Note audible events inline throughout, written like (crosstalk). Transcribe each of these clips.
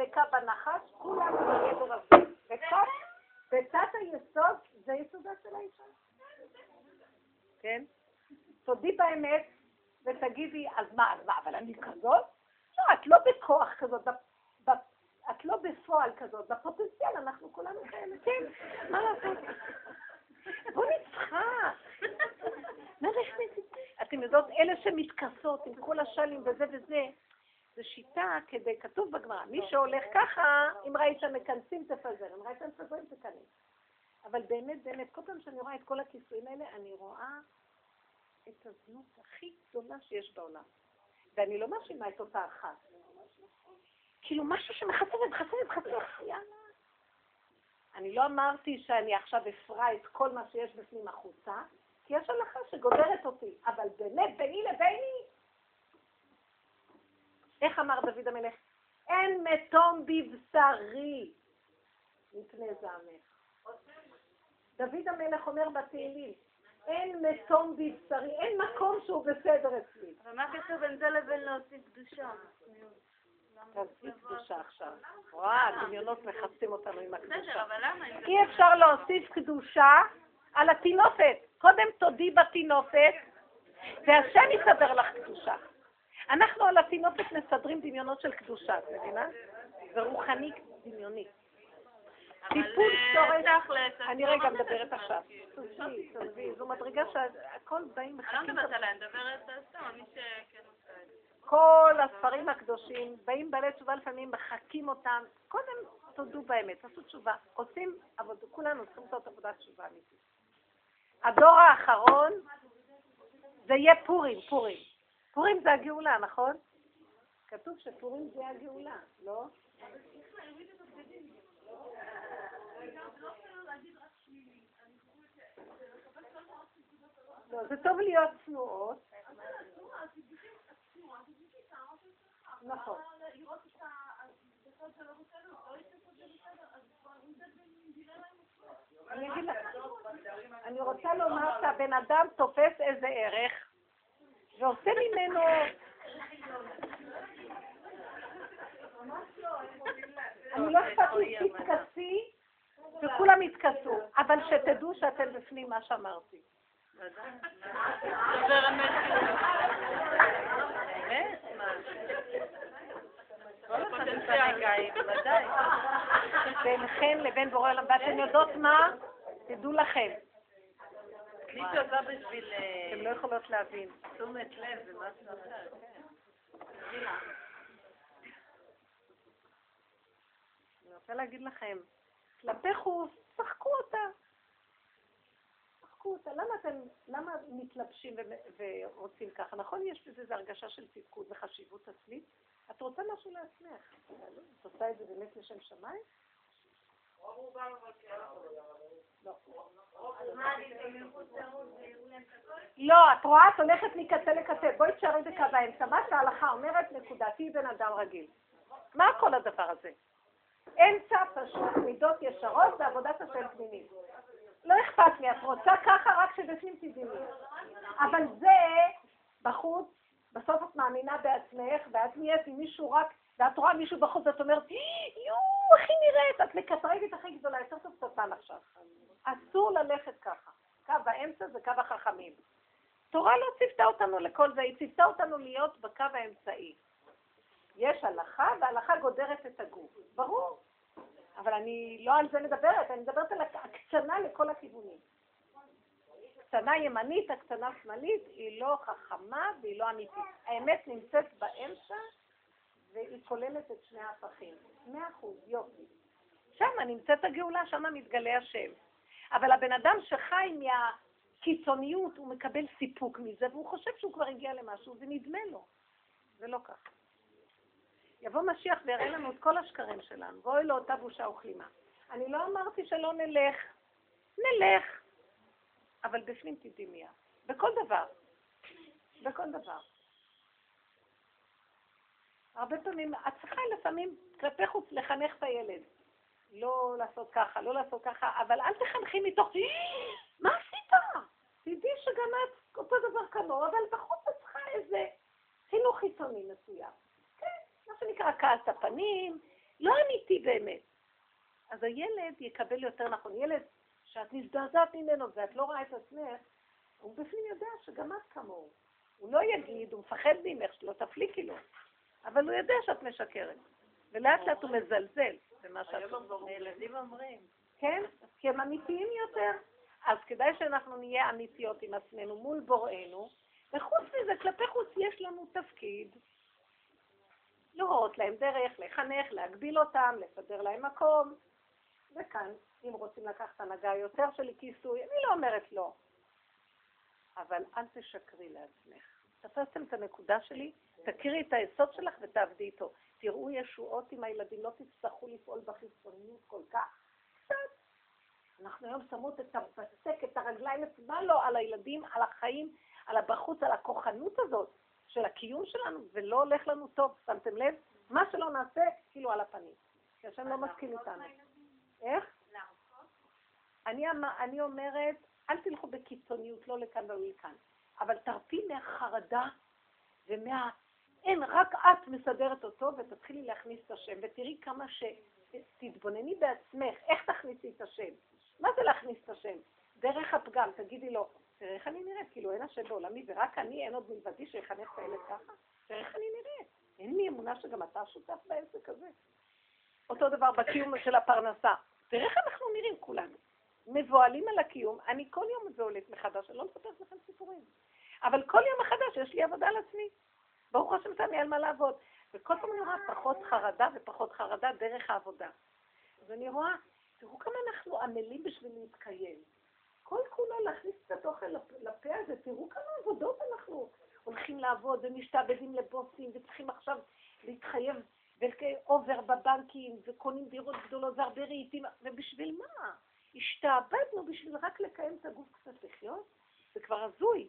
דבקה בנחש, כולם בגדר הזה. ותת היסוד זה יסודה של האישה. כן? תודי באמת ותגידי, אז מה, אז מה, אבל אני כזאת? לא, את לא בכוח כזאת, את לא בפועל כזאת, בפוטנציאל אנחנו כולנו כאלה, כן, מה לעשות? בוא נצחק. אתם יודעות, אלה שמתכסות עם כל השלים וזה וזה, זו שיטה כדי, כתוב בגמרא, מי שהולך ככה, אם ראית מכנסים תפזר, אם ראית מפזרים תכנס. אבל באמת, באמת, כל פעם שאני רואה את כל הכיסויים האלה, אני רואה את הזנות הכי גדולה שיש בעולם. ואני לא מאשימה את אותה אחת. כאילו משהו שמחסר ומחסר ומחסר, יאללה. אני לא אמרתי שאני עכשיו אפרע את כל מה שיש בפנים החוצה, כי יש הלכה שגודרת אותי, אבל באמת, ביני לביני, איך אמר דוד המלך? אין מתום בבשרי מפני זעמך. דוד המלך אומר בתהילים, אין מתום בבשרי, אין מקום שהוא בסדר אצלי. אבל מה קשור בין זה לבין להוסיף קדושה? תוסיף קדושה עכשיו. וואה, דמיונות מכסים אותנו עם הקדושה. אי אפשר להוסיף קדושה על התינופת. קודם תודי בתינופת, והשם יסדר לך קדושה. אנחנו על התינופת מסדרים דמיונות של קדושה, את מבינה? זה רוחני דמיוני. טיפול אה, שורש, אני רגע מדברת עכשיו. תעזבי, תעזבי, זו מדרגה שהכל באים מחכים. אני לא מדברת עליה, אני מדברת סתם, מי שכן עושה את זה. כל הספרים הקדושים, באים בעלי תשובה לפעמים, מחקים אותם. קודם תודו באמת, תעשו תשובה. עושים עבודה, כולנו צריכים לעשות עבודת תשובה אמיתית. הדור האחרון, זה יהיה פורים, פורים. פורים זה הגאולה, נכון? כתוב שפורים זה הגאולה, לא? לא, זה טוב להיות צנועות. נכון. אני רוצה לומר שהבן אדם תופס איזה ערך ועושה ממנו... אני לא אכפת לי, תתכסי וכולם יתכסו, אבל שתדעו שאתם בפנים מה שאמרתי. ביניכן לבין בורא עולם, ואתן יודעות מה? תדעו לכם. מי שעושה בשביל... אתן לא יכולות להבין. תשומת לב זה משהו אחר, כן. אני רוצה להגיד לכם, כלפי חוץ, שחקו אותה. שחקו אותה. למה אתם, למה מתלבשים ורוצים ככה? נכון, יש בזה איזו הרגשה של תפקוד וחשיבות עצמית? את רוצה משהו לעצמך. את עושה את זה באמת לשם שמיים? לא, את רואה, את הולכת מקצה לקצה. בואי תשארי בקו האמצע. מה שההלכה אומרת, נקודתי בן אדם רגיל. מה כל הדבר הזה? אמצע פשוט מידות ישרות ועבודת השם פנימית. לא אכפת לי, את רוצה ככה רק שבפנים תדעי. אבל זה בחוץ, בסוף את מאמינה בעצמך, ואת נהיית עם מישהו רק, ואת רואה מישהו בחוץ ואת אומרת, יואו, היא נראית? את מקטרגת הכי גדולה, יותר טוב שטן עכשיו. אסור ללכת ככה. קו האמצע זה קו החכמים. תורה לא ציוותה אותנו לכל זה, היא ציוותה אותנו להיות בקו האמצעי. יש הלכה, והלכה גודרת את הגוף. ברור. אבל אני לא על זה מדברת, אני מדברת על הקצנה לכל הכיוונים. הקצנה ימנית, הקצנה שמאלית, היא לא חכמה והיא לא אמיתית. האמת נמצאת באמצע והיא כוללת את שני ההפכים. מאה אחוז, יופי. שם נמצאת הגאולה, שם מתגלה השם. אבל הבן אדם שחי מהקיצוניות, הוא מקבל סיפוק מזה, והוא חושב שהוא כבר הגיע למשהו, ונדמה לו. זה לא ככה. יבוא משיח ויראה לנו את כל השקרים שלנו, ואוי לו אותה בושה וכלימה. אני לא אמרתי שלא נלך, נלך, אבל בפנים תדעי. בכל דבר. בכל דבר. הרבה פעמים, את צריכה לפעמים כלפי חוץ לחנך את הילד. לא לעשות ככה, לא לעשות ככה, אבל אל תחנכי מתוך, מה עשית? תדעי שגם את אותו דבר כמוהו, אבל בחוץ את צריכה איזה חינוך חיצוני מסוים. כן, מה שנקרא כעס הפנים, לא אמיתי באמת. אז הילד יקבל יותר נכון. ילד שאת מזדעזעת ממנו ואת לא רואה את עצמך, הוא בפנים יודע שגם את כמוהו. הוא לא יגיד, הוא מפחד ממך שלא תפליקי לו, אבל הוא יודע שאת משקרת. ולאט לאט הוא מזלזל במה שאת אומרת. הילדים אומרים. כן? כי הם אמיתיים יותר. אז כדאי שאנחנו נהיה אמיתיות עם עצמנו מול בוראנו, וחוץ מזה, כלפי חוץ יש לנו תפקיד להורות להם דרך, לחנך, להגביל אותם, לסדר להם מקום. וכאן, אם רוצים לקחת הנהגה יותר של כיסוי, אני לא אומרת לא. אבל אל תשקרי לעצמך. תפסתם את הנקודה שלי? תכירי את היסוד שלך ותעבדי איתו. תראו ישועות עם הילדים, לא תצטרכו לפעול בחיצוניות כל כך. קצת. אנחנו היום שמות את הבצק, את הרגליים, את מה לא, על הילדים, על החיים, על הבחוץ, על הכוחנות הזאת של הקיום שלנו, ולא הולך לנו טוב, שמתם לב? מה שלא נעשה, כאילו על הפנים. כי השם לא מסכים איתנו. איך? אני, אמ- אני אומרת, אל תלכו בקיצוניות, לא לכאן ולא לכאן, אבל תרפי מהחרדה ומה... אין, רק את מסדרת אותו ותתחילי להכניס את השם, ותראי כמה ש... תתבונני בעצמך, איך תכניסי את השם? מה זה להכניס את השם? דרך הפגם, תגידי לו, תראה איך אני נראית, כאילו אין השם בעולמי ורק אני, אין עוד מלבדי שיחנך את הילד ככה? תראה איך אני נראית. אין לי אמונה שגם אתה שותף בעסק הזה. אותו דבר בקיום של הפרנסה. תראה איך אנחנו נראים כולנו. מבוהלים על הקיום, אני כל יום מבוהלת מחדש, אני לא מספרת לכם סיפורים. אבל כל יום מחדש יש לי עבודה על עצמי. ברוך השם לי על מה לעבוד. וכל פעם אני רואה פחות חרדה ופחות חרדה דרך העבודה. אז אני רואה, תראו כמה אנחנו עמלים בשביל להתקיים. כל כולו להכניס קצת אוכל לפה הזה, תראו כמה עבודות אנחנו הולכים לעבוד ומשתעבדים לבוסים וצריכים עכשיו להתחייב ואובר בבנקים וקונים דירות גדולות והרבה רהיטים, ובשביל מה? השתעבדנו בשביל רק לקיים את הגוף קצת לחיות? זה כבר הזוי.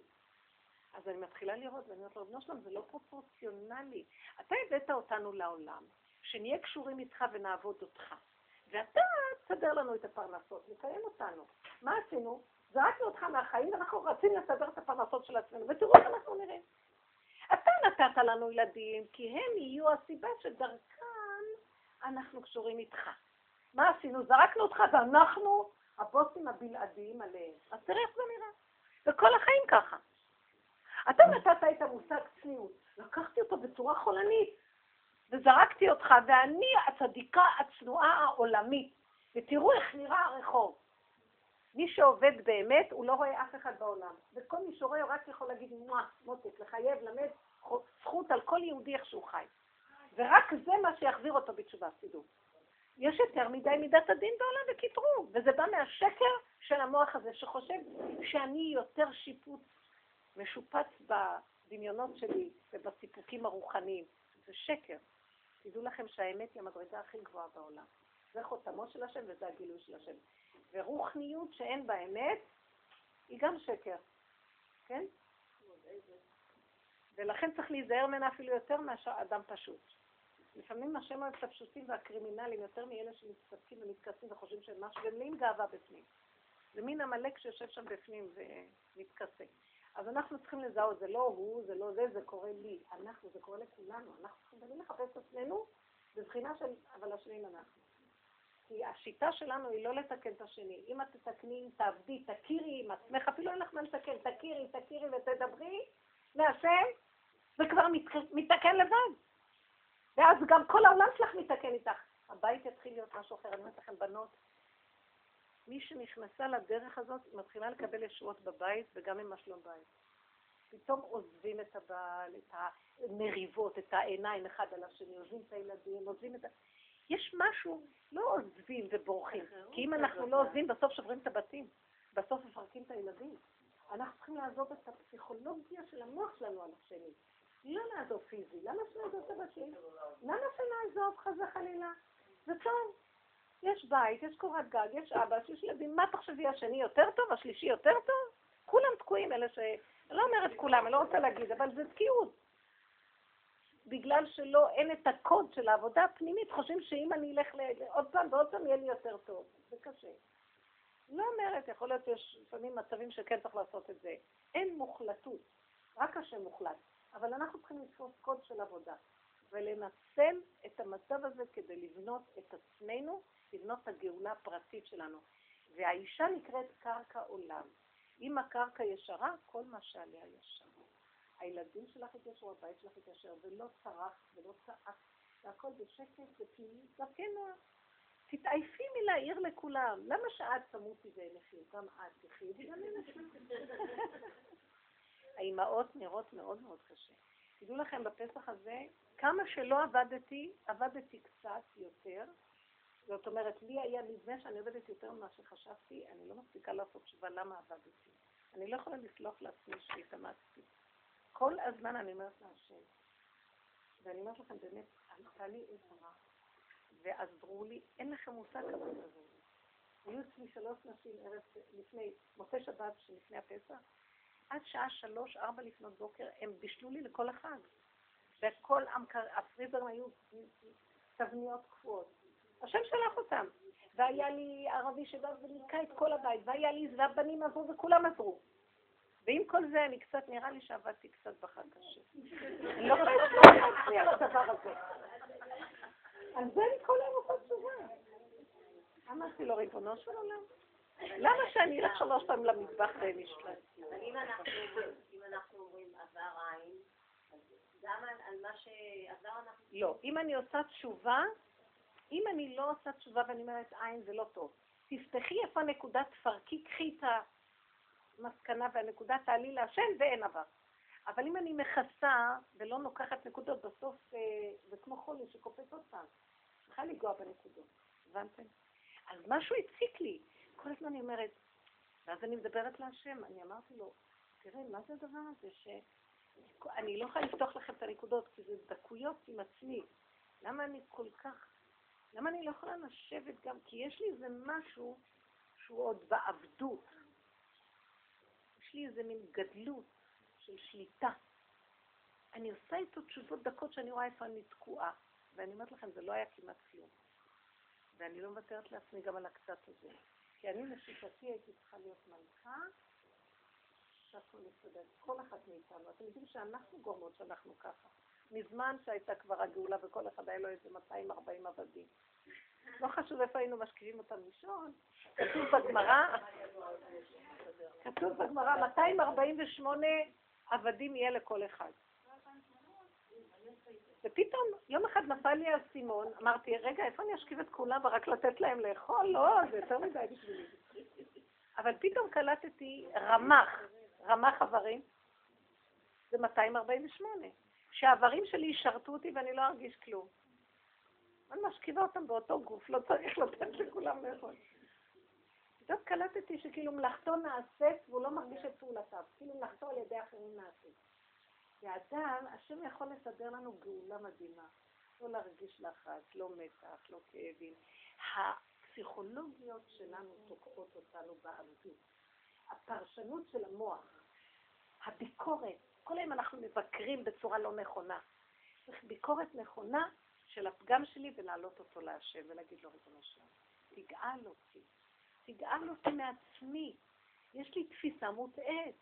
אז אני מתחילה לראות, ואני אומרת לו, בנו שלום, זה לא פרופורציונלי. אתה הבאת אותנו לעולם, שנהיה קשורים איתך ונעבוד אותך. ואתה תסדר לנו את הפרנסות, נקיים אותנו. מה עשינו? זרקנו אותך מהחיים ואנחנו רצינו לסדר את הפרנסות של עצמנו, ותראו איך אנחנו נראים. אתה נתת לנו ילדים, כי הם יהיו הסיבה שדרכם אנחנו קשורים איתך. מה עשינו? זרקנו אותך ואנחנו הבוסים הבלעדיים עליהם. אז תראה איך זה נראה. וכל החיים ככה. אתה נתת את המושג צניעות, לקחתי אותו בצורה חולנית, וזרקתי אותך, ואני הצדיקה הצנועה העולמית, ותראו איך נראה הרחוב. מי שעובד באמת, הוא לא רואה אף אחד בעולם. וכל מי שרואה, רק יכול להגיד, מואה, מותק, לחייב, למד זכות על כל יהודי איך שהוא חי. ורק זה מה שיחזיר אותו בתשובה, תדעו. יש יותר מדי מידת הדין בעולם וקיטרו, וזה בא מהשקר של המוח הזה, שחושב שאני יותר שיפוט משופץ בדמיונות שלי ובסיפוקים הרוחניים. זה שקר. תדעו לכם שהאמת היא המדרגה הכי גבוהה בעולם. זה חותמו של השם וזה הגילוי של השם. ורוחניות שאין בה אמת, היא גם שקר. כן? ולכן צריך להיזהר ממנה אפילו יותר מאשר אדם פשוט. לפעמים השם אוהב את הפשוטים והקרימינלים יותר מאלה שמתפסקים ומתכסים וחושבים שהם משהו, והם מלאים גאווה בפנים. זה מין עמלק שיושב שם בפנים ומתכסה. אז אנחנו צריכים לזהות, זה לא הוא, זה לא זה, זה קורה לי. אנחנו, זה קורה לכולנו. אנחנו צריכים תמיד לחפש את עצמנו בבחינה של, אבל השניים אנחנו. כי השיטה שלנו היא לא לתקן את השני. אם את תתקני, תעבדי, תכירי עם עצמך, אפילו אין לך מה לתקן, תכירי, תכירי ותדברי להשם, זה כבר מתקן לבד. ואז גם כל העולם שלך מתקן איתך. הבית יתחיל להיות משהו אחר. אני אומרת לכם, בנות, מי שנכנסה לדרך הזאת מתחילה לקבל ישועות בבית וגם עם השלום בית. פתאום עוזבים את הבעל, את המריבות, את העיניים אחד על השני, עוזבים את הילדים, עוזבים את ה... יש משהו, לא עוזבים ובורחים. כי אם אנחנו לא עוזבים, בסוף שוברים את הבתים. בסוף מפרקים את הילדים. אנחנו צריכים לעזוב את הפסיכולוגיה של המוח שלנו על השני. לא לעזוב פיזי. למה שנעזוב את הבתים? למה שנעזוב חס וחלילה? זה טוב. יש בית, יש קורת גג, יש אבא, יש ילדים, מה תחשבי, השני יותר טוב, השלישי יותר טוב? כולם תקועים, אלה ש... אני לא אומרת כולם, אני לא רוצה להגיד, אבל זה תקיעות. בגלל שלא, אין את הקוד של העבודה הפנימית, חושבים שאם אני אלך עוד פעם ועוד פעם יהיה לי יותר טוב. זה קשה. לא אומרת, יכול להיות שיש לפעמים מצבים שכן צריך לעשות את זה. אין מוחלטות, רק השם מוחלט. אבל אנחנו צריכים לתפוס קוד של עבודה. ולנצל את המצב הזה כדי לבנות את עצמנו, לבנות את הגאולה הפרטית שלנו. והאישה נקראת קרקע עולם. אם הקרקע ישרה, כל מה שעליה ישר. הילדים שלך התיישרו, הבית שלך התיישר, ולא צרח ולא צעק, והכל בשקט ופנימי, דרכי נוער. תתעייפי מלהעיר לכולם. למה שאת תמותי ואין ואנכי? גם את תחי וגם אין (laughs) האימהות נראות מאוד מאוד קשה. תדעו לכם, בפסח הזה, כמה שלא עבדתי, עבדתי קצת יותר. זאת אומרת, לי היה נדמה שאני עובדת יותר ממה שחשבתי, אני לא מספיקה לעשות תשובה למה עבדתי. אני לא יכולה לסלוח לעצמי שהתאמצתי. כל הזמן אני אומרת להשם, ואני אומרת לכם, באמת, עלתה לי עזרה, ועזרו לי, אין לכם מושג כמה זה. היו אצלי שלוש נשים ערב לפני, מוצאי שבת שלפני הפסח, עד שעה שלוש, ארבע לפנות בוקר, הם בישלו לי לכל החג. וכל הפריזרים היו תבניות קפואות. השם שלח אותם. והיה לי ערבי שבא וניקה את כל הבית, והיה לי, והבנים עזרו וכולם עזרו. ועם כל זה, אני קצת, נראה לי שעבדתי קצת בחג קשה. אני לא יכולה לשמוע לעצמי על הדבר הזה. על זה אני כל היום עושה תשובה. אמרתי לו, ריבונו של עולם, למה שאני אלך שלוש פעמים למטבח ואין אשתו? אם אנחנו אומרים עבר עין, גם על מה שעבר אנחנו... לא, אם אני עושה תשובה, אם אני לא עושה תשובה ואני אומרת עין זה לא טוב. תפתחי איפה הנקודה, תפרקי, קחי את המסקנה והנקודה, תעלי להשם ואין עבר. אבל אם אני מכסה ולא נוקחת נקודות, בסוף אה, זה כמו חולי שקופץ עוד פעם. צריכה לנגוע בנקודות, הבנתם? אז משהו הציק לי. כל הזמן אני אומרת, ואז אני מדברת להשם, אני אמרתי לו, תראה, מה זה הדבר הזה שאני לא יכולה לפתוח לכם את הנקודות, כי זה דקויות עם עצמי. למה אני כל כך, למה אני לא יכולה לשבת גם, כי יש לי איזה משהו שהוא עוד בעבדות. יש לי איזה מין גדלות של שליטה. אני עושה איתו תשובות דקות שאני רואה איפה אני תקועה. ואני אומרת לכם, זה לא היה כמעט כלום. ואני לא מוותרת לעצמי גם על הקצת הזה. כי אני לשיטתי הייתי צריכה להיות מלכה, שהכל מסתדר. כל אחת מאיתנו. אתם יודעים שאנחנו גורמות שאנחנו ככה. מזמן שהייתה כבר הגאולה וכל אחד היה לו איזה 240 עבדים. לא חשוב איפה היינו משקיעים אותם לישון. כתוב בגמרא, כתוב בגמרא, 248 עבדים יהיה לכל אחד. ופתאום יום אחד נפל לי האסימון, אמרתי, רגע, איפה אני אשכיב את כולם ורק לתת להם לאכול? לא, זה יותר מדי בשבילי. אבל פתאום קלטתי רמ"ח, רמ"ח איברים, זה 248. שהאיברים שלי ישרתו אותי ואני לא ארגיש כלום. אני משכיבה אותם באותו גוף, לא צריך לתת לכולם לאכול. פתאום קלטתי שכאילו מלאכתו נעשית והוא לא מרגיש את פעולתיו, כאילו מלאכתו על ידי אחרים נעשית. ואדם, השם יכול לסדר לנו גאולה מדהימה. לא להרגיש לחץ, לא מתח, לא כאבים. הפסיכולוגיות שלנו תוקעות אותנו בעבדות. הפרשנות של המוח, הביקורת, כל היום אנחנו מבקרים בצורה לא נכונה. צריך ביקורת נכונה של הפגם שלי ולהעלות אותו להשם ולהגיד לו, ריבונו שלנו, תגאל אותי, תגאל אותי מעצמי. יש לי תפיסה מוטעית.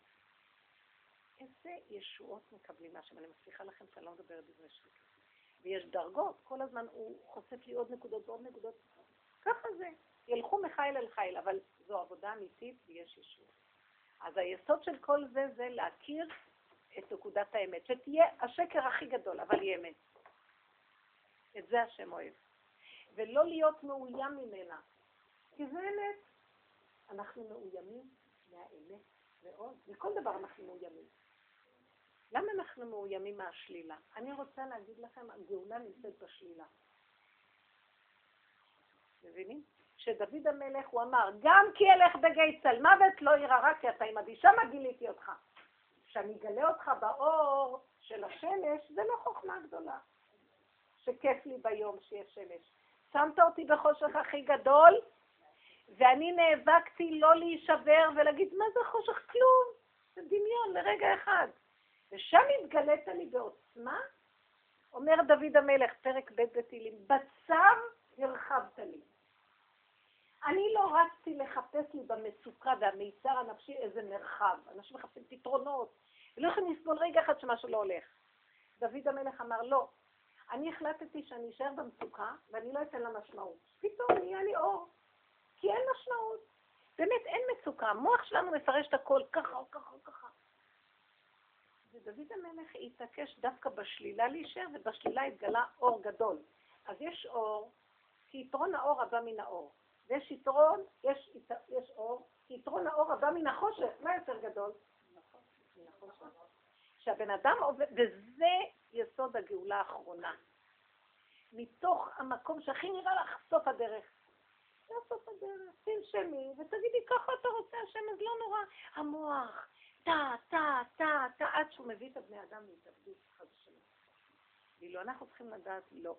איזה ישועות מקבלים מהשם. אני מבטיחה לכם שאני לא מדברת בזה שטות. ויש דרגות, כל הזמן הוא חושף לי עוד נקודות ועוד נקודות. ככה זה. ילכו מחיל אל חיל, אבל זו עבודה אמיתית ויש ישועות. אז היסוד של כל זה זה להכיר את נקודת האמת, שתהיה השקר הכי גדול, אבל היא אמת. את זה השם אוהב. ולא להיות מאוים ממנה, כי זה אמת. אנחנו מאוימים מהאמת מאוד, מכל דבר אנחנו מאוימים. למה אנחנו מאוימים מהשלילה? אני רוצה להגיד לכם, הגאולה נמצאת בשלילה. מבינים? שדוד המלך, הוא אמר, גם כי אלך בגיא צל מוות לא ירא רע, כי אתה עם אדישה מה גיליתי אותך. שאני אגלה אותך באור של השמש, זה לא חוכמה גדולה. שכיף לי ביום שיש שמש. שמת אותי בחושך הכי גדול, ואני נאבקתי לא להישבר ולהגיד, מה זה חושך? כלום. זה דמיון לרגע אחד. ושם התגלית לי בעוצמה, אומר דוד המלך, פרק ב' בתהילים, בצו הרחבת לי. אני לא רצתי לחפש לי במצוקה והמיצר הנפשי איזה מרחב. אנשים מחפשים פתרונות, ולא יכולים לסבול רגע אחד שמשהו לא הולך. דוד המלך אמר, לא, אני החלטתי שאני אשאר במצוקה ואני לא אתן לה משמעות. פתאום נהיה לי אור, כי אין משמעות. באמת, אין מצוקה. המוח שלנו מפרש את הכל ככה או ככה או ככה. ודוד המלך התעקש דווקא בשלילה להישאר, ובשלילה התגלה אור גדול. אז יש אור, כי יתרון האור הבא מן האור. ויש יתרון, יש, יש אור, כי יתרון האור הבא מן החושך. מה יותר גדול? שהבן אדם עובד, וזה יסוד הגאולה האחרונה. מתוך המקום שהכי נראה לך סוף הדרך. זה סוף הדרך, תנשמי ותגידי ככה אתה רוצה השם, אז לא נורא. המוח, טה, טה, טה, טה, עד שהוא מביא את הבני אדם להתאבדות חד ושלום. ואילו אנחנו צריכים לדעת, לא.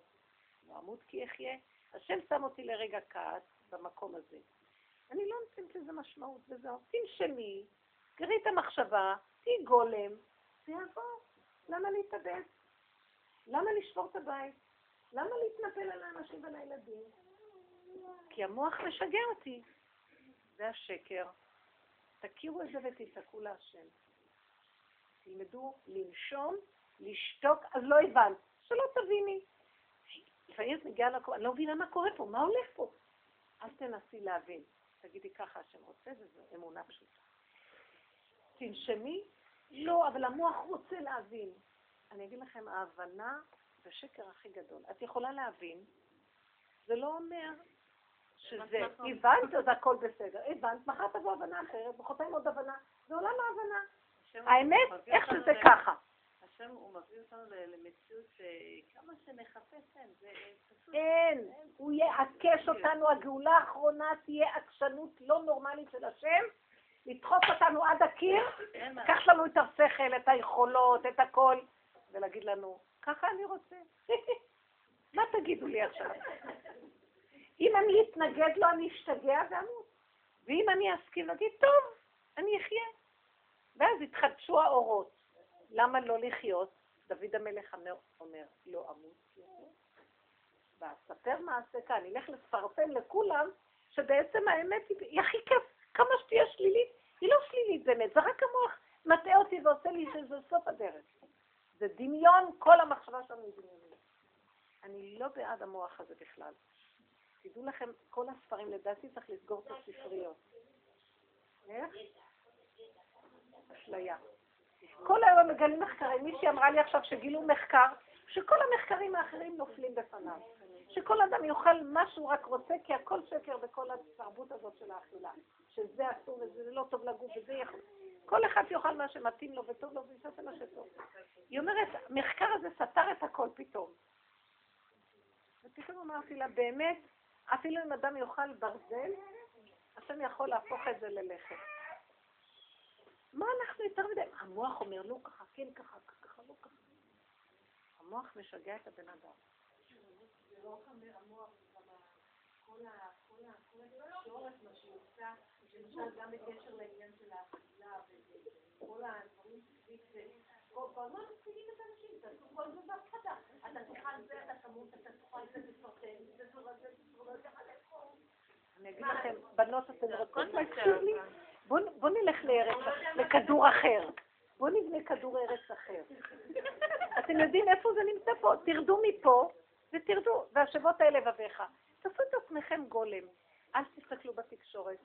לא אמות כי אחיה. השם שם אותי לרגע כעס במקום הזה. אני לא נותנת לזה משמעות וזהו. תנשמי, תראי את המחשבה, תהי גולם, זה יעבור. למה להתאבד? למה לשבור את הבית? למה להתנפל על האנשים ועל הילדים? כי המוח משגע אותי. זה השקר. תכירו את זה ותצעקו להשם. תלמדו לנשום, לשתוק, אז לא הבנת. שלא תביני. לפעמים את מגיעה לקום, אני לא מבינה מה קורה פה, מה הולך פה? אל תנסי להבין. תגידי ככה, השם רוצה, וזו אמונה פשוטה. תנשמי, לא, אבל המוח רוצה להבין. אני אגיד לכם, ההבנה זה השקר הכי גדול. את יכולה להבין, זה לא אומר שזה, הבנת, אז הכל בסדר. הבנת, מחר תבוא הבנה אחרת, מחרתיים עוד הבנה, זה עולם ההבנה. האמת, איך שזה ככה. השם הוא מביא אותנו למציאות שכמה שנחפש אין, זה פשוט... אין, הוא יעקש אותנו, הגאולה האחרונה תהיה עקשנות לא נורמלית של השם, לדחוף אותנו עד הקיר, קח לנו את השכל, את היכולות, את הכל, ולהגיד לנו, ככה אני רוצה. (laughs) מה תגידו לי עכשיו? אם אני אתנגד לו, אני אשתגע ואמות. ואם אני אסכים, להגיד, טוב, אני אחיה. ואז יתחדשו האורות. למה לא לחיות? דוד המלך אומר, לא אמות ואספר מעשה כאן, אני אלך לפרסם לכולם, שבעצם האמת היא הכי כיף, כמה שתהיה שלילית, היא לא שלילית באמת, זה רק המוח מטעה אותי ועושה לי שזה סוף הדרך. זה דמיון, כל המחשבה שלנו היא דמיונית. אני לא בעד המוח הזה בכלל. תדעו לכם, כל הספרים, לדעתי צריך לסגור את הספריות. איך? אשליה. כל היום מגלים מחקרים. מישהי אמרה לי עכשיו שגילו מחקר, שכל המחקרים האחרים נופלים בפניו. שכל אדם יאכל מה שהוא רק רוצה, כי הכל שקר בכל התרבות הזאת של האכילה. שזה אסור וזה לא טוב לגוף וזה יכול... כל אחד יאכל מה שמתאים לו וטוב לו ויעשה מה שטוב. היא אומרת, המחקר הזה סתר את הכל פתאום. ופתאום אמרתי לה, באמת, אפילו אם אדם יאכל ברזל, השם יכול להפוך את זה ללחם. מה אנחנו יותר מדי? המוח אומר, לא ככה, כן ככה, ככה, לא ככה. המוח משגע את הבן אדם. למשל גם בקשר לעניין של האכילה וכל הדברים סביב כל הזמן מפחידים את האנשים, תעשו כל זה בהפחדה. אתה תאכל זה, אתה תמות, אתה תאכל זה, תפרטן, זה תורה, זה תורה, זה אני אגיד לכם, בנות אתן רוצות להקשיב לי? בואו נלך לכדור אחר. בואו נבנה כדור ארץ אחר. אתם יודעים איפה זה נמצא פה? תרדו מפה ותרדו, והשבות האלה לבביך. תעשו את עצמכם גולם. אל תסתכלו בתקשורת.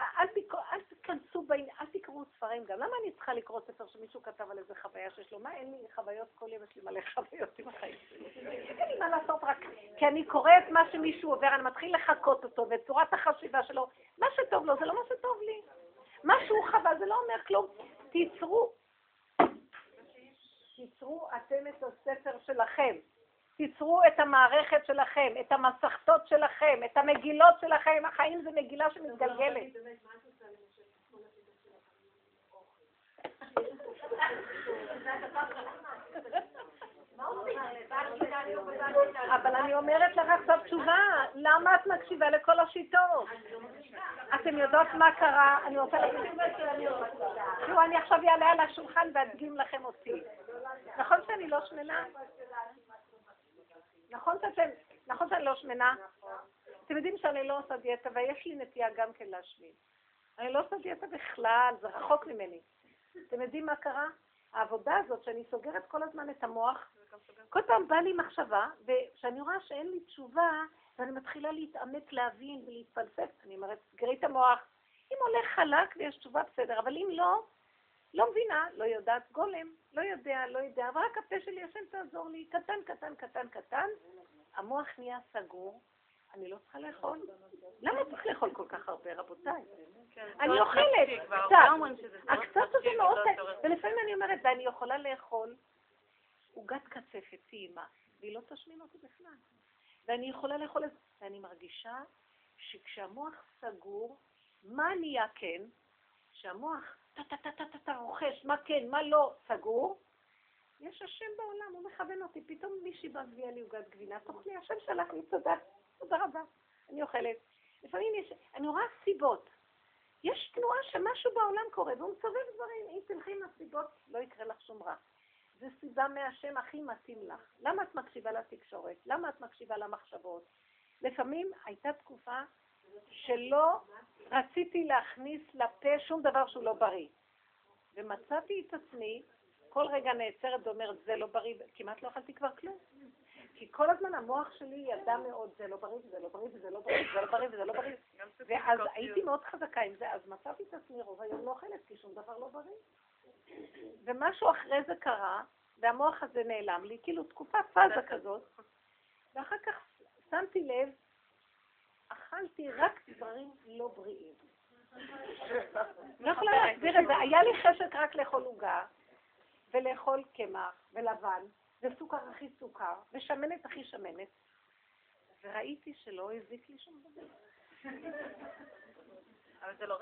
אל, תק... אל תיכנסו בעניין, אל תקראו ספרים גם. למה אני צריכה לקרוא ספר שמישהו כתב על איזה חוויה שיש לו? מה, אין לי חוויות כל יום, יש לי מלא חוויות עם החיים שלי. אין לי מה לעשות רק כי אני קוראת מה שמישהו עובר, אני מתחיל לחקות אותו, ואת צורת החשיבה שלו. מה שטוב לו זה לא מה שטוב לי. מה שהוא חווה זה לא אומר כלום. תיצרו, תיצרו אתם את הספר שלכם. תיצרו את המערכת שלכם, את המסכתות שלכם, את המגילות שלכם. החיים זה מגילה שמתגלגלת. אבל אני אומרת לך עכשיו תשובה, למה את מקשיבה לכל השיטות? אתם יודעות מה קרה? אני רוצה להגיד... תראו, אני עכשיו אעלה על השולחן ואדגים לכם אותי. נכון שאני לא שמנה? נכון שאתם, נכון שאני לא שמנה? אתם יודעים שאני לא עושה דיאטה, ויש לי נטייה גם כן להשמין. אני לא עושה דיאטה בכלל, זה רחוק ממני. אתם יודעים מה קרה? העבודה הזאת, שאני סוגרת כל הזמן את המוח, כל פעם בא לי מחשבה, וכשאני רואה שאין לי תשובה, ואני מתחילה להתעמק, להבין ולהתפלסף, אני אומרת, סגרי את המוח. אם הולך חלק ויש תשובה, בסדר, אבל אם לא, לא מבינה, לא יודעת, גולם, לא יודע, לא יודע, אבל רק הפה שלי, השם תעזור לי, קטן, קטן, קטן, קטן, המוח נהיה סגור, אני לא צריכה לאכול. למה צריך לאכול כל כך הרבה, רבותיי? כן, אני טוב, אוכלת, קצת. הקצת הזה מאוד, ולא צורך- ולפעמים אני אומרת, ואני יכולה לאכול עוגת קצפת טעימה, והיא לא תשמין אותי בכלל. ואני יכולה לאכול את זה, ואני מרגישה שכשהמוח סגור, מה נהיה כן? שהמוח טה-טה-טה-טה-טה רוכש, מה כן, מה לא, סגור. יש השם בעולם, הוא מכוון אותי. פתאום מישהי באה והביאה לי עוגת גבינה, תאכלי, השם שלח לי, תודה, תודה רבה. אני אוכלת. לפעמים יש, אני רואה סיבות. יש תנועה שמשהו בעולם קורה, והוא מסובב דברים. אם תלכי עם הסיבות, לא יקרה לך שום רע. זו סיבה מהשם הכי מתאים לך. למה את מקשיבה לתקשורת? למה את מקשיבה למחשבות? לפעמים הייתה תקופה שלא רציתי להכניס לפה שום דבר שהוא לא בריא. ומצאתי את עצמי, כל רגע נעצרת ואומרת, זה לא בריא, כמעט לא אכלתי כבר כלום. כי כל הזמן המוח שלי ידע מאוד, זה לא בריא, וזה לא בריא, וזה לא בריא, וזה לא בריא, וזה לא בריא. (laughs) ואז. הייתי מאוד חזקה עם זה, אז מצאתי את עצמי רוב היום לא אוכלת, כי שום דבר לא בריא. ומשהו אחרי זה קרה, והמוח הזה נעלם לי, כאילו תקופה פאזה כזאת, ואחר כך שמתי לב, אכלתי רק דברים לא בריאים. (laughs) לא יכולה להסביר את זה, היה לי חשק רק לאכול עוגה, ולאכול קמח, ולבן, וסוכר הכי סוכר, ושמנת הכי שמנת, וראיתי שלא הזיק לי שום דבר. אבל זה לא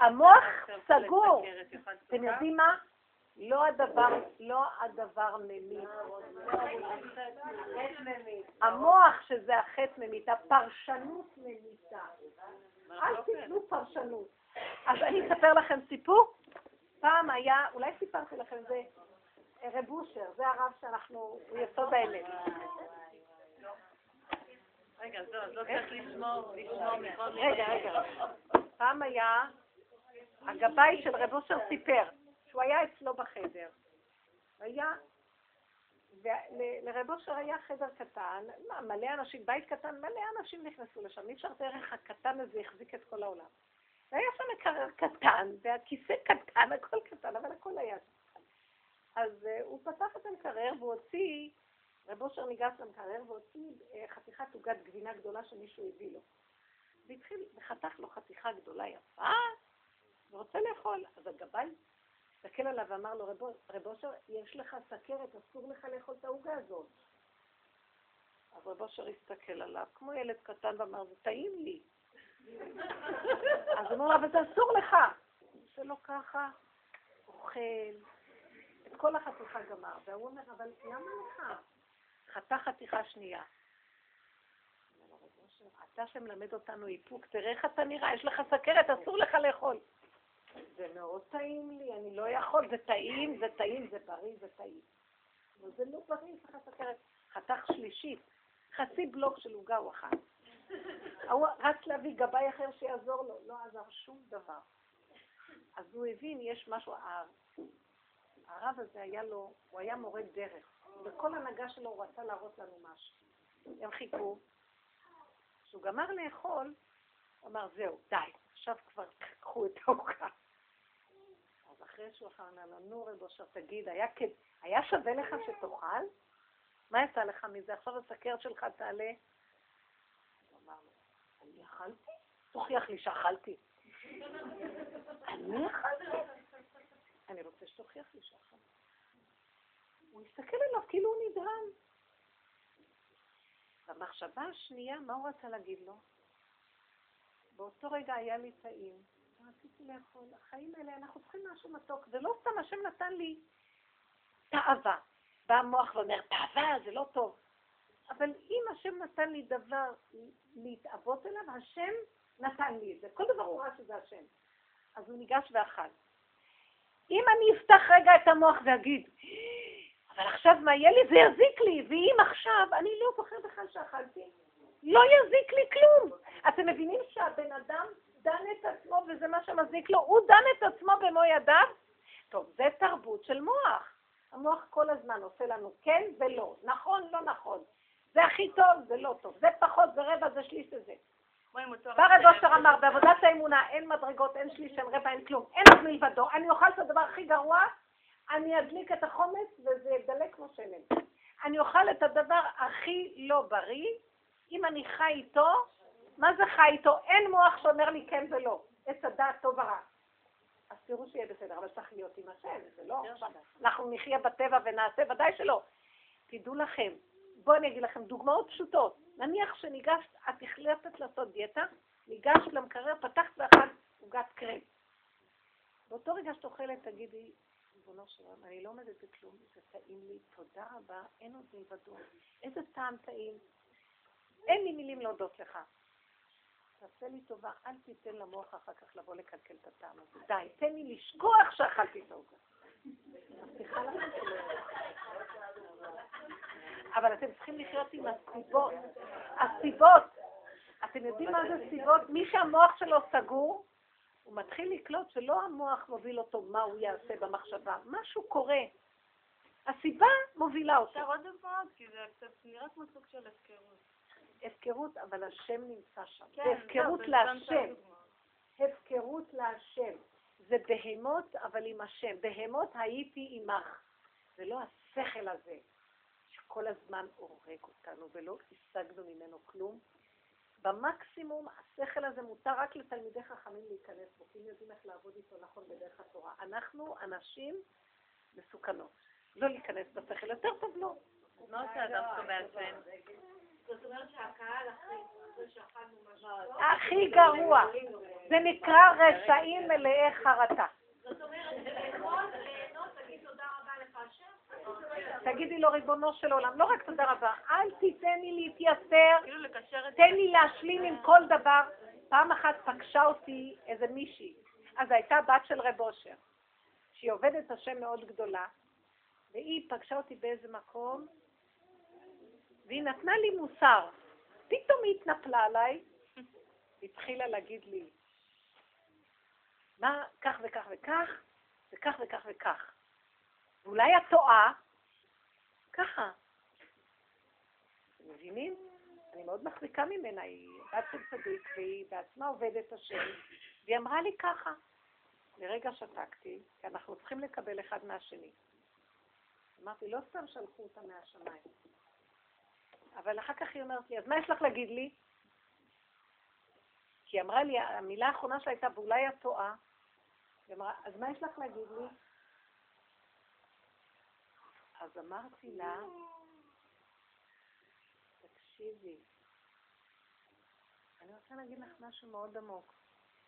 אז מה, המוח סגור. אתם? יודעים מה? לא הדבר, לא הדבר ממית. המוח שזה החטא ממית, הפרשנות ממיתה. אל תיתנו פרשנות. אז אני אספר לכם סיפור. פעם היה, אולי סיפרתי לכם זה, רב אושר, זה הרב שאנחנו, הוא יסוד האמת. רגע, אז לא, צריך לשמור, לשמור. רגע, רגע. פעם היה, הגבאי של רב אושר סיפר שהוא היה אצלו בחדר. היה, ול- לרב אושר היה חדר קטן, מה, מלא אנשים, בית קטן, מלא אנשים נכנסו לשם, אי אפשר דרך הקטן הזה החזיק את כל העולם. והיה שם מקרר קטן, והכיסא קטן, הכל קטן, אבל הכל היה קטן. אז uh, הוא פתח את המקרר והוא הוציא, רב אושר ניגש למקרר והוציא uh, חתיכת עוגת גבינה גדולה שמישהו הביא לו. והתחיל, וחתך לו חתיכה גדולה יפה, ורוצה לאכול. אז הגבאי הסתכל עליו ואמר לו, "רב- אושר, יש לך סכרת, אסור לך לאכול את העוגה הזאת. אז רב אושר הסתכל עליו, כמו ילד קטן, ואמר, זה טעים לי. אז הוא אמר לו, אבל זה אסור לך. זה לא ככה, אוכל, את כל החתיכה גמר. והוא אומר, אבל למה לך? חתך חתיכה שנייה. אומר לו, "רב אושר, אתה שמלמד אותנו איפוק, תראה איך אתה נראה, יש לך סכרת, אסור לך לאכול. זה מאוד טעים לי, אני לא יכול, זה טעים, זה טעים, זה בריא, זה טעים. אבל זה לא בריא, יש לך סכרת. חתך שלישית, חצי בלוק של עוגה הוא אכל. הוא רץ להביא גבאי אחר שיעזור לו, לא עזר שום דבר. אז הוא הבין, יש משהו, הרב הזה היה לו, הוא היה מורה דרך. בכל הנהגה שלו הוא רצה להראות לנו משהו. הם חיכו. כשהוא גמר לאכול, הוא אמר, זהו, די, עכשיו כבר קחו את העוגה. אז אחרי שהוא אכל, אמר לו, נו רב אושר, תגיד, היה, כד- היה שווה לך שתאכל? מה יצא לך מזה? עכשיו הסכרת שלך תעלה? הוא אמר לו, אני אכלתי? תוכיח לי שאכלתי. (laughs) אני אכלתי? אני רוצה שתוכיח לי שאכלתי. הוא הסתכל עליו כאילו הוא נדהם. במחשבה השנייה, מה הוא רצה להגיד לו? באותו רגע היה לי טעים, רציתי לאכול. החיים האלה, אנחנו צריכים משהו מתוק. זה לא סתם השם נתן לי תאווה. בא המוח ואומר, תאווה זה לא טוב. אבל אם השם נתן לי דבר להתאבות אליו, השם נתן לי את זה. כל דבר הוא ראה שזה השם. אז הוא ניגש ואכל. אם אני אפתח רגע את המוח ואגיד, אבל עכשיו מה יהיה לי? זה יזיק לי, ואם עכשיו, אני לא זוכר בכלל שאכלתי, לא יזיק לי כלום. אתם מבינים שהבן אדם דן את עצמו וזה מה שמזיק לו? הוא דן את עצמו במו ידיו? טוב, זה תרבות של מוח. המוח כל הזמן עושה לנו כן ולא, נכון, לא נכון. זה הכי טוב, זה לא טוב. זה פחות, זה רבע, זה שליש, זה זה. בא רב אושר אמר, בעבודת האמונה אין מדרגות, אין שליש, אין רבע, אין כלום. אין עוד מלבדו. אני אוכל את הדבר הכי גרוע, אני אדליק את החומץ וזה ידלק כמו שמן. אני אוכל את הדבר הכי לא בריא, אם אני חי איתו, מה זה חי איתו? אין מוח שאומר לי כן ולא. עץ הדעת טוב ורע. אז תראו שיהיה בסדר, אבל צריך להיות עם השם, זה לא אנחנו נחיה בטבע ונעשה, ודאי שלא. תדעו לכם, בואו אני אגיד לכם דוגמאות פשוטות. נניח שניגשת, את החלטת לעשות דיאטה, ניגשת למקרר, פתחת ואכלת עוגת קרם. באותו רגע שאת אוכלת, תגידי, ריבונו של עולם, אני לא עומדת בכלום, זה טעים לי, תודה רבה, אין עוד מלבדו. איזה טעם טעים. אין לי מילים להודות לך. תעשה לי טובה, אל תיתן למוח אחר כך לבוא לקלקל את הטעם הזה. די, תן לי לשכוח שאכלתי את העוגה. אבל אתם צריכים לחיות עם הסיבות. הסיבות, אתם יודעים מה זה סיבות? מי שהמוח שלו סגור, הוא מתחיל לקלוט שלא המוח מוביל אותו מה הוא יעשה במחשבה, משהו קורה. הסיבה מובילה אותו. אפשר עוד דוגמאות? כי זה קצת נראה כמו סוג של הפקרות. הפקרות, אבל השם נמצא שם. כן, זה הפקרות זהו, להשם. הפקרות להשם. זה בהמות, אבל עם השם. בהמות הייתי עמך. זה לא השכל הזה, שכל הזמן הורג אותנו ולא השגנו ממנו כלום. במקסימום, השכל הזה מותר רק לתלמידי חכמים להיכנס בו, כי הם יודעים איך לעבוד איתו נכון בדרך התורה. אנחנו אנשים מסוכנות. לא להיכנס בשכל, יותר טוב לא. מה עושה אדם כן? זאת אומרת שהקהל אחרי זה הכי גרוע. נקרא רשעים מלאי חרטה. זאת אומרת, לאכול, ליהנות, תגיד תודה רבה לך השם. תגידי לו, ריבונו של עולם, לא רק תודה רבה, אל תיתן לי להתייסר, כאילו תן לי להשלים עם כל דבר. פעם אחת פגשה אותי איזה מישהי, אז הייתה בת של רב אושר, שהיא עובדת השם מאוד גדולה, והיא פגשה אותי באיזה מקום, והיא נתנה לי מוסר. פתאום היא התנפלה עליי, התחילה להגיד לי, מה, כך וכך וכך, וכך וכך וכך. ואולי את טועה, ככה. מבינים? אני מאוד מחזיקה ממנה, היא בת של צדיק, והיא בעצמה עובדת השם, והיא אמרה לי ככה. לרגע שתקתי, כי אנחנו צריכים לקבל אחד מהשני. אמרתי, לא סתם שלחו אותה מהשמיים. אבל אחר כך היא אומרת לי, אז מה יש לך להגיד לי? כי היא אמרה לי, המילה האחרונה שלה הייתה, ואולי את טועה. היא אמרה, אז מה יש לך להגיד לי? אז אמרתי לה, תקשיבי, אני רוצה להגיד לך משהו מאוד עמוק.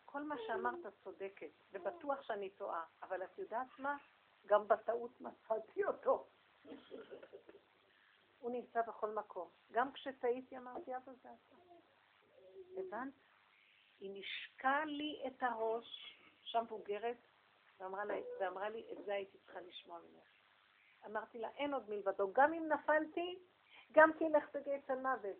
כל מה שאמרת צודקת, ובטוח שאני טועה, אבל את יודעת מה? גם בטעות מצאתי אותו. הוא נמצא בכל מקום. גם כשטעיתי אמרתי, אבא זה אתה. הבנת? היא נשקה לי את הראש, שם בוגרת, ואמרה, לה, ואמרה לי, את זה הייתי צריכה לשמוע ממך. אמרתי לה, אין עוד מלבדו. גם אם נפלתי, גם תלך בגט המוות.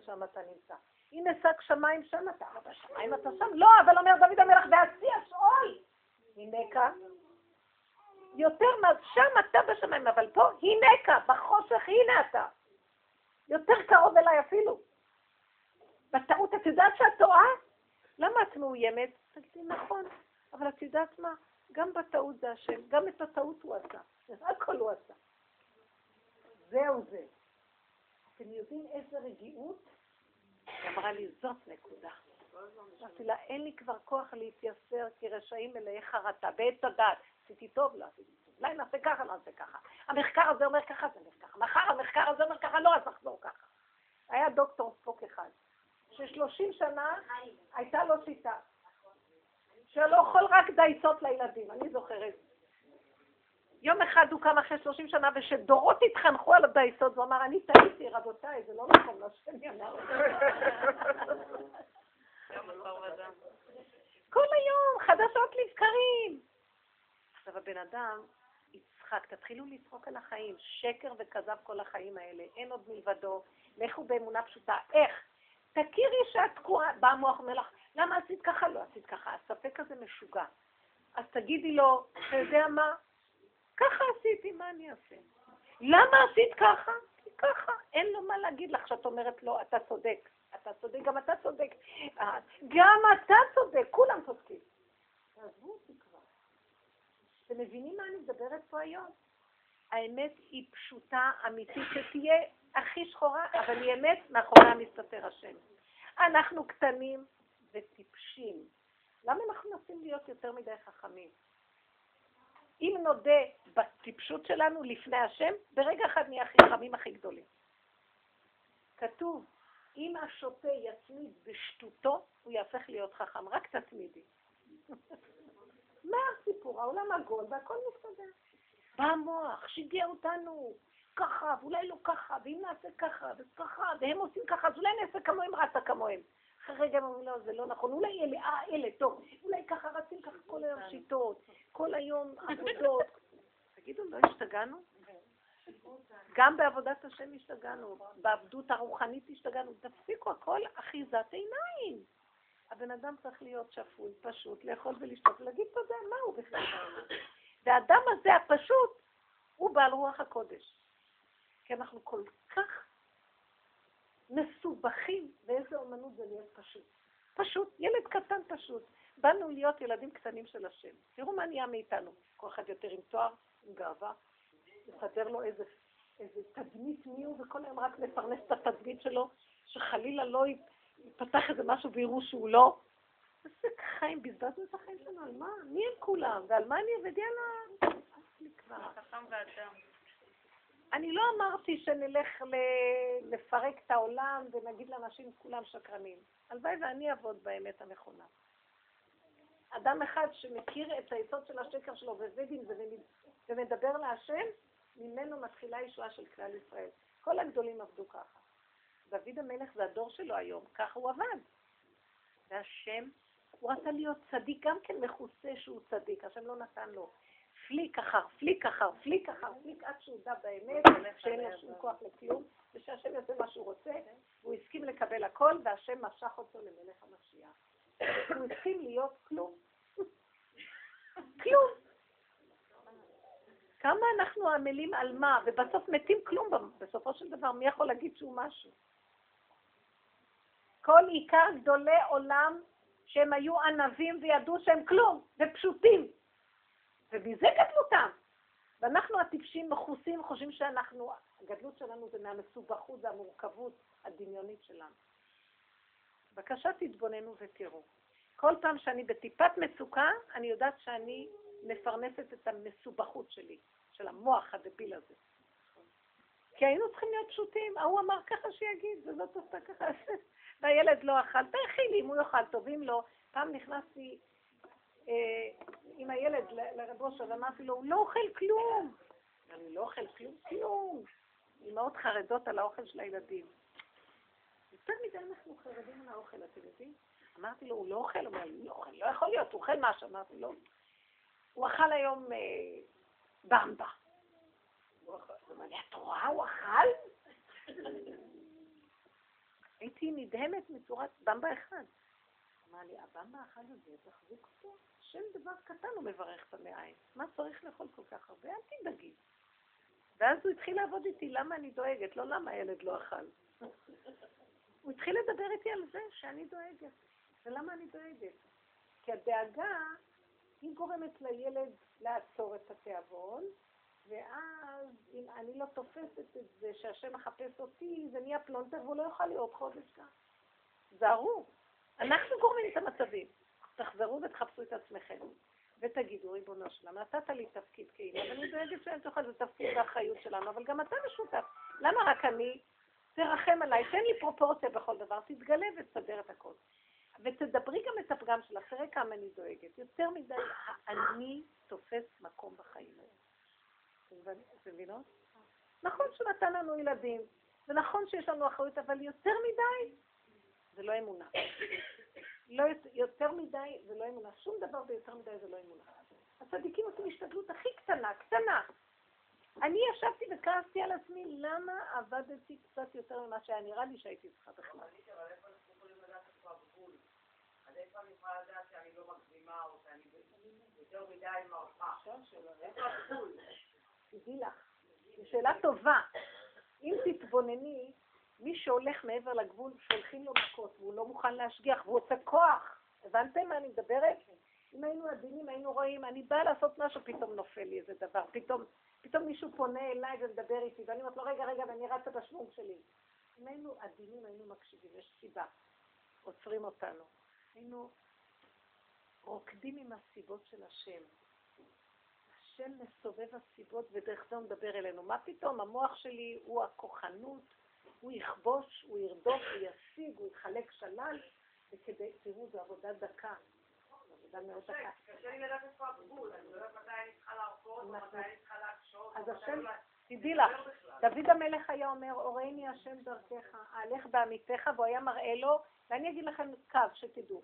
שם אתה נמצא. הנה שק שמיים שם אתה, אבל בשמיים אתה שם. לא, אבל אומר דוד המלך, ועשי השאול. הנה כאן. יותר מה, שם אתה בשמיים, אבל פה, כאן, בחושך, הנה אתה. יותר קרוב אליי אפילו. בטעות, את יודעת שאת טועה? למה את מאוימת? תגידי, נכון, אבל את יודעת מה? גם בטעות זה השם, גם את הטעות הוא עשה. (laughs) הכל הוא עשה. זהו זה. אתם יודעים איזה רגיעות? היא אמרה לי, זאת נקודה. אמרתי לה, אין לי כבר כוח להתייסר כי רשעים מלאי חרטה, בעץ הדעת. עשיתי טוב, לא עשיתי טוב. אולי נעשה ככה, נעשה ככה. המחקר הזה אומר ככה, זה אומר ככה. מחר המחקר הזה אומר ככה, לא, אז נחזור ככה. היה דוקטור ספוק אחד, ששלושים שנה הייתה לו שיטה. שלא אוכל רק דייסות לילדים, אני זוכרת. יום אחד הוא קם אחרי שלושים שנה, ושדורות התחנכו על הדייסות, והוא אמר, אני טעיתי, רבותיי, זה לא נכון מה שאני אמר. כל היום, חדשות לבקרים. עכשיו הבן אדם יצחק, תתחילו לצחוק על החיים, שקר וכזב כל החיים האלה, אין עוד מלבדו, לכו באמונה פשוטה. איך? תכירי שאת תקועה, בא המוח אומר לך, למה עשית ככה? לא עשית ככה. הספק הזה משוגע. אז תגידי לו, אתה יודע מה? ככה עשיתי, מה אני אעשה? למה עשית ככה? כי ככה. אין לו מה להגיד לך שאת אומרת לו, אתה צודק. אתה צודק, גם אתה צודק. אה, גם אתה צודק, כולם צודקים. תעזבו אותי כבר. אתם מבינים מה אני מדברת פה היום? האמת היא פשוטה, אמיתית, שתהיה הכי שחורה, אבל היא אמת, מאחוריה מסתתר השם. אנחנו קטנים וטיפשים. למה אנחנו מנסים להיות יותר מדי חכמים? אם נודה בטיפשות שלנו לפני השם, ברגע אחד נהיה הכי חכמים הכי גדולים. כתוב, אם השוטה יצמיד בשטותו, הוא יהפך להיות חכם. רק תצמידי. מה הסיפור? העולם עגול והכל מסתדר. בא המוח, שיגע אותנו, ככה, ואולי לא ככה, ואם נעשה ככה, וככה, והם עושים ככה, אז אולי נעשה כמוהם, רצה כמוהם. אחרי רגע הם אומרים, לא, זה לא נכון, אולי אלה, אה, אלה, טוב, אולי ככה רצים ככה כל היום שיטות, כל היום עבודות. (laughs) תגידו, לא השתגענו? גם בעבודת השם השתגענו, בעבדות הרוחנית השתגענו, תפסיקו הכל אחיזת עיניים. הבן אדם צריך להיות שפוי, פשוט, לאכול ולשתות ולהגיד תודה, מה הוא בכלל? והאדם הזה הפשוט הוא בעל רוח הקודש. כי אנחנו כל כך מסובכים, ואיזה אומנות זה להיות פשוט. פשוט, ילד קטן פשוט. באנו להיות ילדים קטנים של השם. תראו מה נהיה מאיתנו. כל אחד יותר עם תואר, עם גאווה, לסדר לו איזה, איזה תדמית מי הוא, וכל היום רק מפרנס את התדמית שלו, שחלילה לא יפתח איזה משהו ויראו שהוא לא. איזה חיים, בזבזנו את החיים שלנו, על מה? מי הם כולם? ועל מה אני עובד? יאללה. אני לא אמרתי שנלך ל- לפרק את העולם ונגיד לאנשים כולם שקרנים. הלוואי ואני אעבוד באמת הנכונה. אדם אחד שמכיר את היסוד של השקר שלו ועובד עם זה ומדבר להשם, ממנו מתחילה ישועה של כלל ישראל. כל הגדולים עבדו ככה. דוד המלך זה הדור שלו היום, ככה הוא עבד. והשם, הוא רצה להיות צדיק, גם כן מכוסה שהוא צדיק, השם לא נתן לו. פליק אחר פליק אחר פליק אחר פליק, עד שהוא הודה באמת, שאין לו שום כוח לכלום, ושהשם יעשה מה שהוא רוצה, והוא הסכים לקבל הכל, והשם משך אותו למלך המשיח. (coughs) הוא הסכים להיות כלום. (coughs) כלום. כמה אנחנו עמלים על מה, ובסוף מתים כלום בסופו של דבר, מי יכול להגיד שהוא משהו? כל עיקר גדולי עולם שהם היו ענבים וידעו שהם כלום, ופשוטים. ומזה גדלותם. ואנחנו הטיפשים מכוסים, חושבים שאנחנו, הגדלות שלנו זה מהמסובכות והמורכבות הדמיונית שלנו. בבקשה תתבוננו ותראו. כל פעם שאני בטיפת מצוקה, אני יודעת שאני מפרנסת את המסובכות שלי, של המוח הדביל הזה. כי היינו צריכים להיות פשוטים, ההוא אמר ככה שיגיד, וזאת עושה ככה, והילד לא אכל, תאכילי אם הוא יאכל טוב, אם לא. פעם נכנסתי אה, עם הילד לרב אושר ואמרתי לו, הוא לא אוכל כלום. אני לא אוכל כלום, כלום. אמהות חרדות על האוכל של הילדים. יותר מדי אנחנו חרדים על האוכל, אתם יודעים? אמרתי לו, הוא לא אוכל? הוא אומר לא אוכל, לא יכול להיות, הוא אוכל משהו. אמרתי לו, הוא אכל היום אה, במבה. הוא אמר לי, את רואה, הוא אכל? הייתי נדהמת מצורת במבה אחד. אמר לי, הבמבה האחד הזה, תחזיק אותו, שם דבר קטן הוא מברך את המעיים. מה צריך לאכול כל כך הרבה? אל תדאגי. ואז הוא התחיל לעבוד איתי, למה אני דואגת? לא למה הילד לא אכל. (laughs) הוא התחיל לדבר איתי על זה שאני דואגת. ולמה אני דואגת? כי הדאגה, היא גורמת לילד לעצור את התיאבון, ואז אם אני לא תופסת את זה שהשם מחפש אותי, זה נהיה פלונטר והוא לא יוכל להיות חודש כאן. זהרו, אנחנו גורמים את המצבים. תחזרו ותחפשו את עצמכם. ותגידו, ריבונו שלם, נתת לי תפקיד כאימא, ואני דואגת שאין תוכל, זה תפקיד ואחריות שלנו, אבל גם אתה משותף. למה רק אני? תרחם עליי, תן לי פרופורציה בכל דבר, תתגלה ותסדר את הכל. ותדברי גם את הפגם שלך, תראה כמה אני דואגת. יותר מדי, אני תופס מקום בחיים האלה. אתם מבינות? נכון שנתן לנו ילדים, ונכון שיש לנו אחריות, אבל יותר מדי, זה לא אמונה. לא יותר מדי זה לא אמונה. שום דבר ביותר מדי זה לא אמונה. הצדיקים עושים השתדלות הכי קטנה, קטנה. אני ישבתי וכעסתי על עצמי, למה עבדתי קצת יותר ממה שהיה נראה לי שהייתי צריכה בכלל. אז איפה אני יכולה לדעת שאני לא מגזימה או שאני יותר מדי מרחה? איפה הגבול? תדעי לך. זו שאלה טובה. אם תתבונני, מי שהולך מעבר לגבול, שולחים לו מכות, והוא לא מוכן להשגיח, והוא עושה כוח. הבנתם מה אני מדברת? אם היינו עדינים, היינו רואים, אני באה לעשות משהו, פתאום נופל לי איזה דבר, פתאום, פתאום מישהו פונה אליי ומדבר איתי, ואני אומרת לו, רגע, רגע, ואני רצה בשוונג שלי. אם היינו עדינים, היינו מקשיבים, יש סיבה. עוצרים אותנו. היינו רוקדים עם הסיבות של השם. השם מסובב הסיבות ודרך זה הוא מדבר אלינו. מה פתאום? המוח שלי הוא הכוחנות, הוא יכבוש, הוא ירדוף, הוא ישיג, הוא יחלק שלל, וכדי, תראו, זו עבודה דקה. עבודה מאוד דקה. קשה לי לדעת איפה הגבול, אני לא יודעת מתי אני צריכה להרפות, או מתי אני צריכה להקשות, אז השם, לא... תדעי לך, דוד המלך היה אומר, אורייני השם דרכך, אהלך בעמיתך, והוא היה מראה לו, ואני אגיד לכם קו, שתדעו.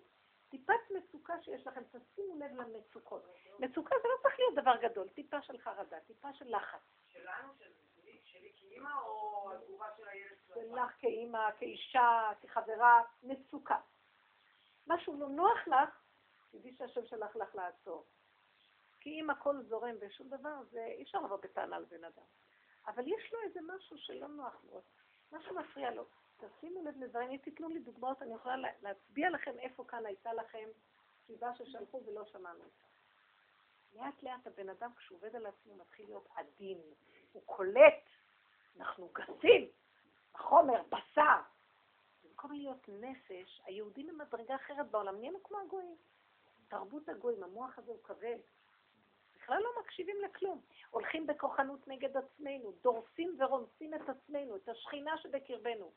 טיפת מצוקה שיש לכם, תשימו לב למצוקות. מצוקה זה לא צריך להיות דבר גדול, טיפה של חרדה, טיפה של לחץ. שלנו, שלי, שלי כאימא, או התגובה של הילד? שלך כאימא, כאישה, כחברה, מצוקה. משהו לא נוח לך, תדעי שהשם שלח לך לעצור. כי אם הכל זורם ושום דבר, זה אי אפשר לבוא בטענה לבן אדם. אבל יש לו איזה משהו שלא נוח לו, משהו מפריע לו. תשימו לב לדברים, אם תיתנו לי דוגמאות, אני יכולה לה- להצביע לכם איפה כאן הייתה לכם סיבה ששלחו ולא שמענו. לאט לאט הבן אדם, כשהוא עובד על עצמו, מתחיל להיות עדין. הוא קולט, אנחנו גסים, החומר, בשר. במקום להיות נפש, היהודים הם מדרגה אחרת בעולם, נהיינו כמו הגויים. תרבות הגויים, המוח הזה הוא כבד. בכלל לא מקשיבים לכלום. הולכים בכוחנות נגד עצמנו, דורסים ורומסים את עצמנו, את השכינה שבקרבנו.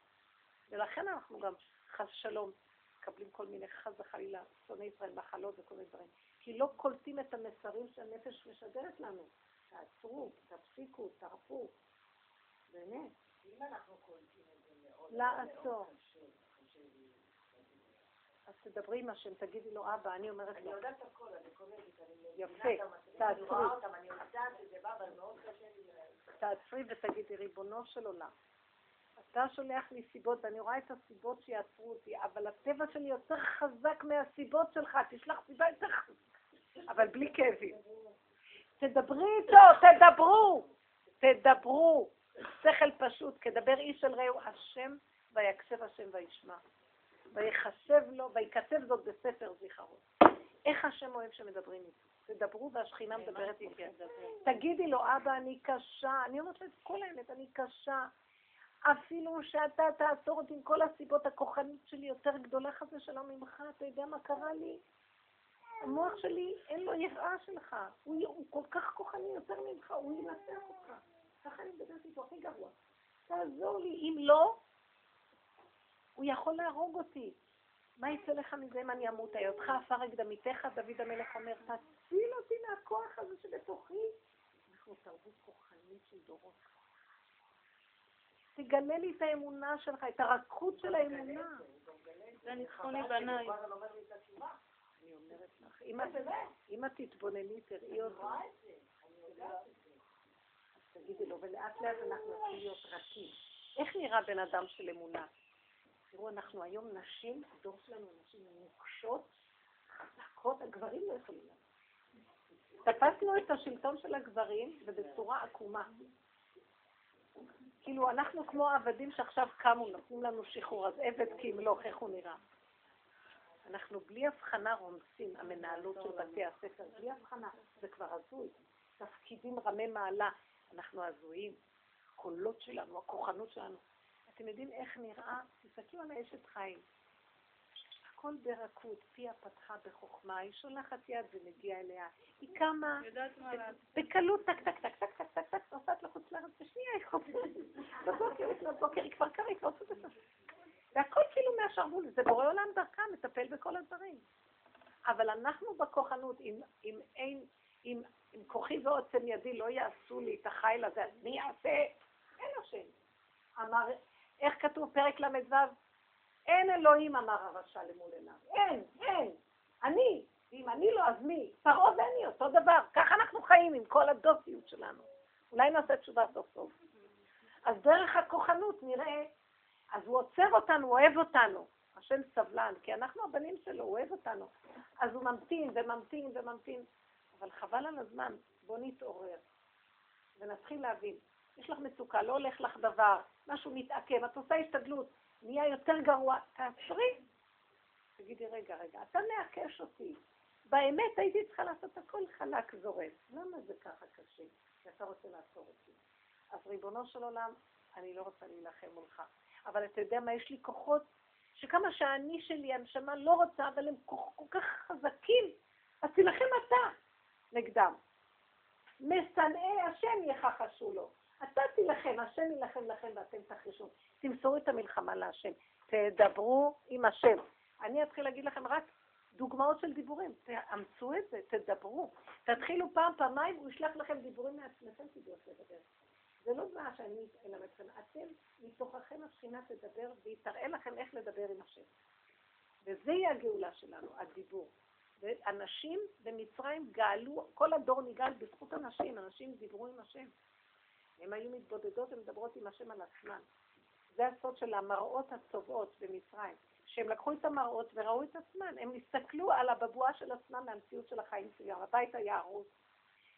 ולכן אנחנו גם, חס שלום, מקבלים כל מיני, חס וחלילה, שונאי ישראל, מחלות וכל מיני דברים. כי לא קולטים את המסרים שהנפש משדרת לנו. תעצרו, תפסיקו, תרפו. באמת. אם אנחנו קולטים את זה מאוד, לעצור. אז תדברי עם השם, תגידי לו, אבא, אני אומרת אני לו, יודעת הכל, אני קולטת, אני מבינה אני תעצרי. אותם, אני יודעת שזה בא, אבל מאוד קשה לי ל... תעצרי ותגידי, ריבונו של עולם, אתה שולח לי סיבות, ואני רואה את הסיבות שיעצרו אותי, אבל הטבע שלי יותר חזק מהסיבות שלך, תשלח סיבה יותר חזקה, אבל בלי כאבים. תדברי איתו, תדברו, תדברו. שכל פשוט, כדבר איש אל רעהו, השם ויקשב השם וישמע. ויחשב לו, ויכתב זאת בספר זיכרון. איך השם אוהב שמדברים איתו? תדברו והשכינה מדברת איתכם. תגידי לו, אבא, אני קשה. אני אומרת לו את כל האמת, אני קשה. אפילו שאתה תעצור אותי עם כל הסיבות, הכוחנית שלי יותר גדולה חזה שלום ממך, אתה יודע מה קרה לי? המוח שלי, אין לו יראה שלך. הוא, הוא כל כך כוחני יותר ממך, הוא ינצח אותך. ככה אני מדברת איתו הכי גרוע. תעזור לי, אם לא, הוא יכול להרוג אותי. מה יצא לך מזה אם אני אמות? היותך עפר הקדמיתך, דוד המלך אומר, תציל אותי מהכוח הזה שבתוכי. אנחנו תרבות כוחנית של דורות. תגלה לי את האמונה שלך, את הרכות של האמונה. זה ניצחוני בניי. אני אומרת לך, אם את- תתבונני, תראי אותו. אז תגידי לו, ולאט לאט אנחנו נתחיל להיות רכים. איך נראה בן אדם של אמונה? תראו, אנחנו היום נשים, הדור שלנו נשים נוקשות, חזקות, הגברים לא יכולים לעשות. תפסנו את השלטון של הגברים ובצורה עקומה. כאילו, אנחנו כמו עבדים שעכשיו קמו, נותנים לנו שחרור, אז עבד כימלוך, איך הוא נראה? אנחנו בלי הבחנה רומסים, המנהלות של בתי הספר, בלי הבחנה, זה כבר הזוי. תפקידים רמי מעלה, אנחנו הזויים. הקולות שלנו, הכוחנות שלנו. אתם יודעים איך נראה? תסתכלו על האשת חיים. הכל ברכות, פיה פתחה בחוכמה, היא שולחת יד ומגיעה אליה. היא קמה. בקלות, טק, טק, טק, טק, טק, טק, טק, נוסעת לחוץ לארץ, בשנייה היא חוזרת. בבוקר, לפנות בוקר, היא כבר קמה, היא כבר עושה את. והכל כאילו מהשרוול, זה בורא עולם דרכה, מטפל בכל הדברים. אבל אנחנו בכוחנות, אם, אם אין, אם, אם כוחי ועוצם ידי לא יעשו לי את החיל הזה, אז מי יעשה? אין השם. אמר, איך כתוב פרק ל"ו? אין אלוהים, אמר הרשע למול עיניו. אין, אין. אני. ואם אני לא, אז מי? פרעה ואני, אותו דבר. ככה אנחנו חיים עם כל הדוסיות שלנו. אולי נעשה תשובה סוף סוף. אז דרך הכוחנות נראה, אז הוא עוצר אותנו, הוא אוהב אותנו. השם סבלן, כי אנחנו הבנים שלו, הוא אוהב אותנו. אז הוא ממתין וממתין וממתין. אבל חבל על הזמן, בוא נתעורר. ונתחיל להבין. יש לך מצוקה, לא הולך לך דבר, משהו מתעכב, את עושה השתדלות, נהיה יותר גרוע, תעצרי. תגידי, רגע, רגע, אתה מעקש אותי. באמת הייתי צריכה לעשות הכל חלק זורם. למה זה ככה קשה? כי אתה רוצה לעצור אותי. אז ריבונו של עולם, אני לא רוצה להילחם מולך. אבל אתה יודע מה, יש לי כוחות שכמה שהאני שלי, הנשמה לא רוצה, אבל הם כל, כל כך חזקים, אז תילחם אתה נגדם. משנאי השם יכחשו לו. אתה תילחם, השם יילחם לכם ואתם תחרישו. תמסרו את המלחמה להשם. תדברו עם השם. אני אתחיל להגיד לכם רק דוגמאות של דיבורים. תאמצו את זה, תדברו. תתחילו פעם, פעמיים, הוא ישלח לכם דיבורים מעצמכם, תדעו איך לדבר. זה לא מה שאני אלמד אתכם. אתם, מתוככם השכינה תדבר, והיא תראה לכם איך לדבר עם השם. וזה יהיה הגאולה שלנו, הדיבור. ואנשים במצרים גאלו, כל הדור נגאל בזכות אנשים, אנשים דיברו עם השם. הן היו מתבודדות ומדברות עם השם על עצמן. זה הסוד של המראות הצובעות במצרים. שהם לקחו את המראות וראו את עצמן, הם הסתכלו על הבבואה של עצמם מהמציאות של החיים שלהם. הבית היה הרוס,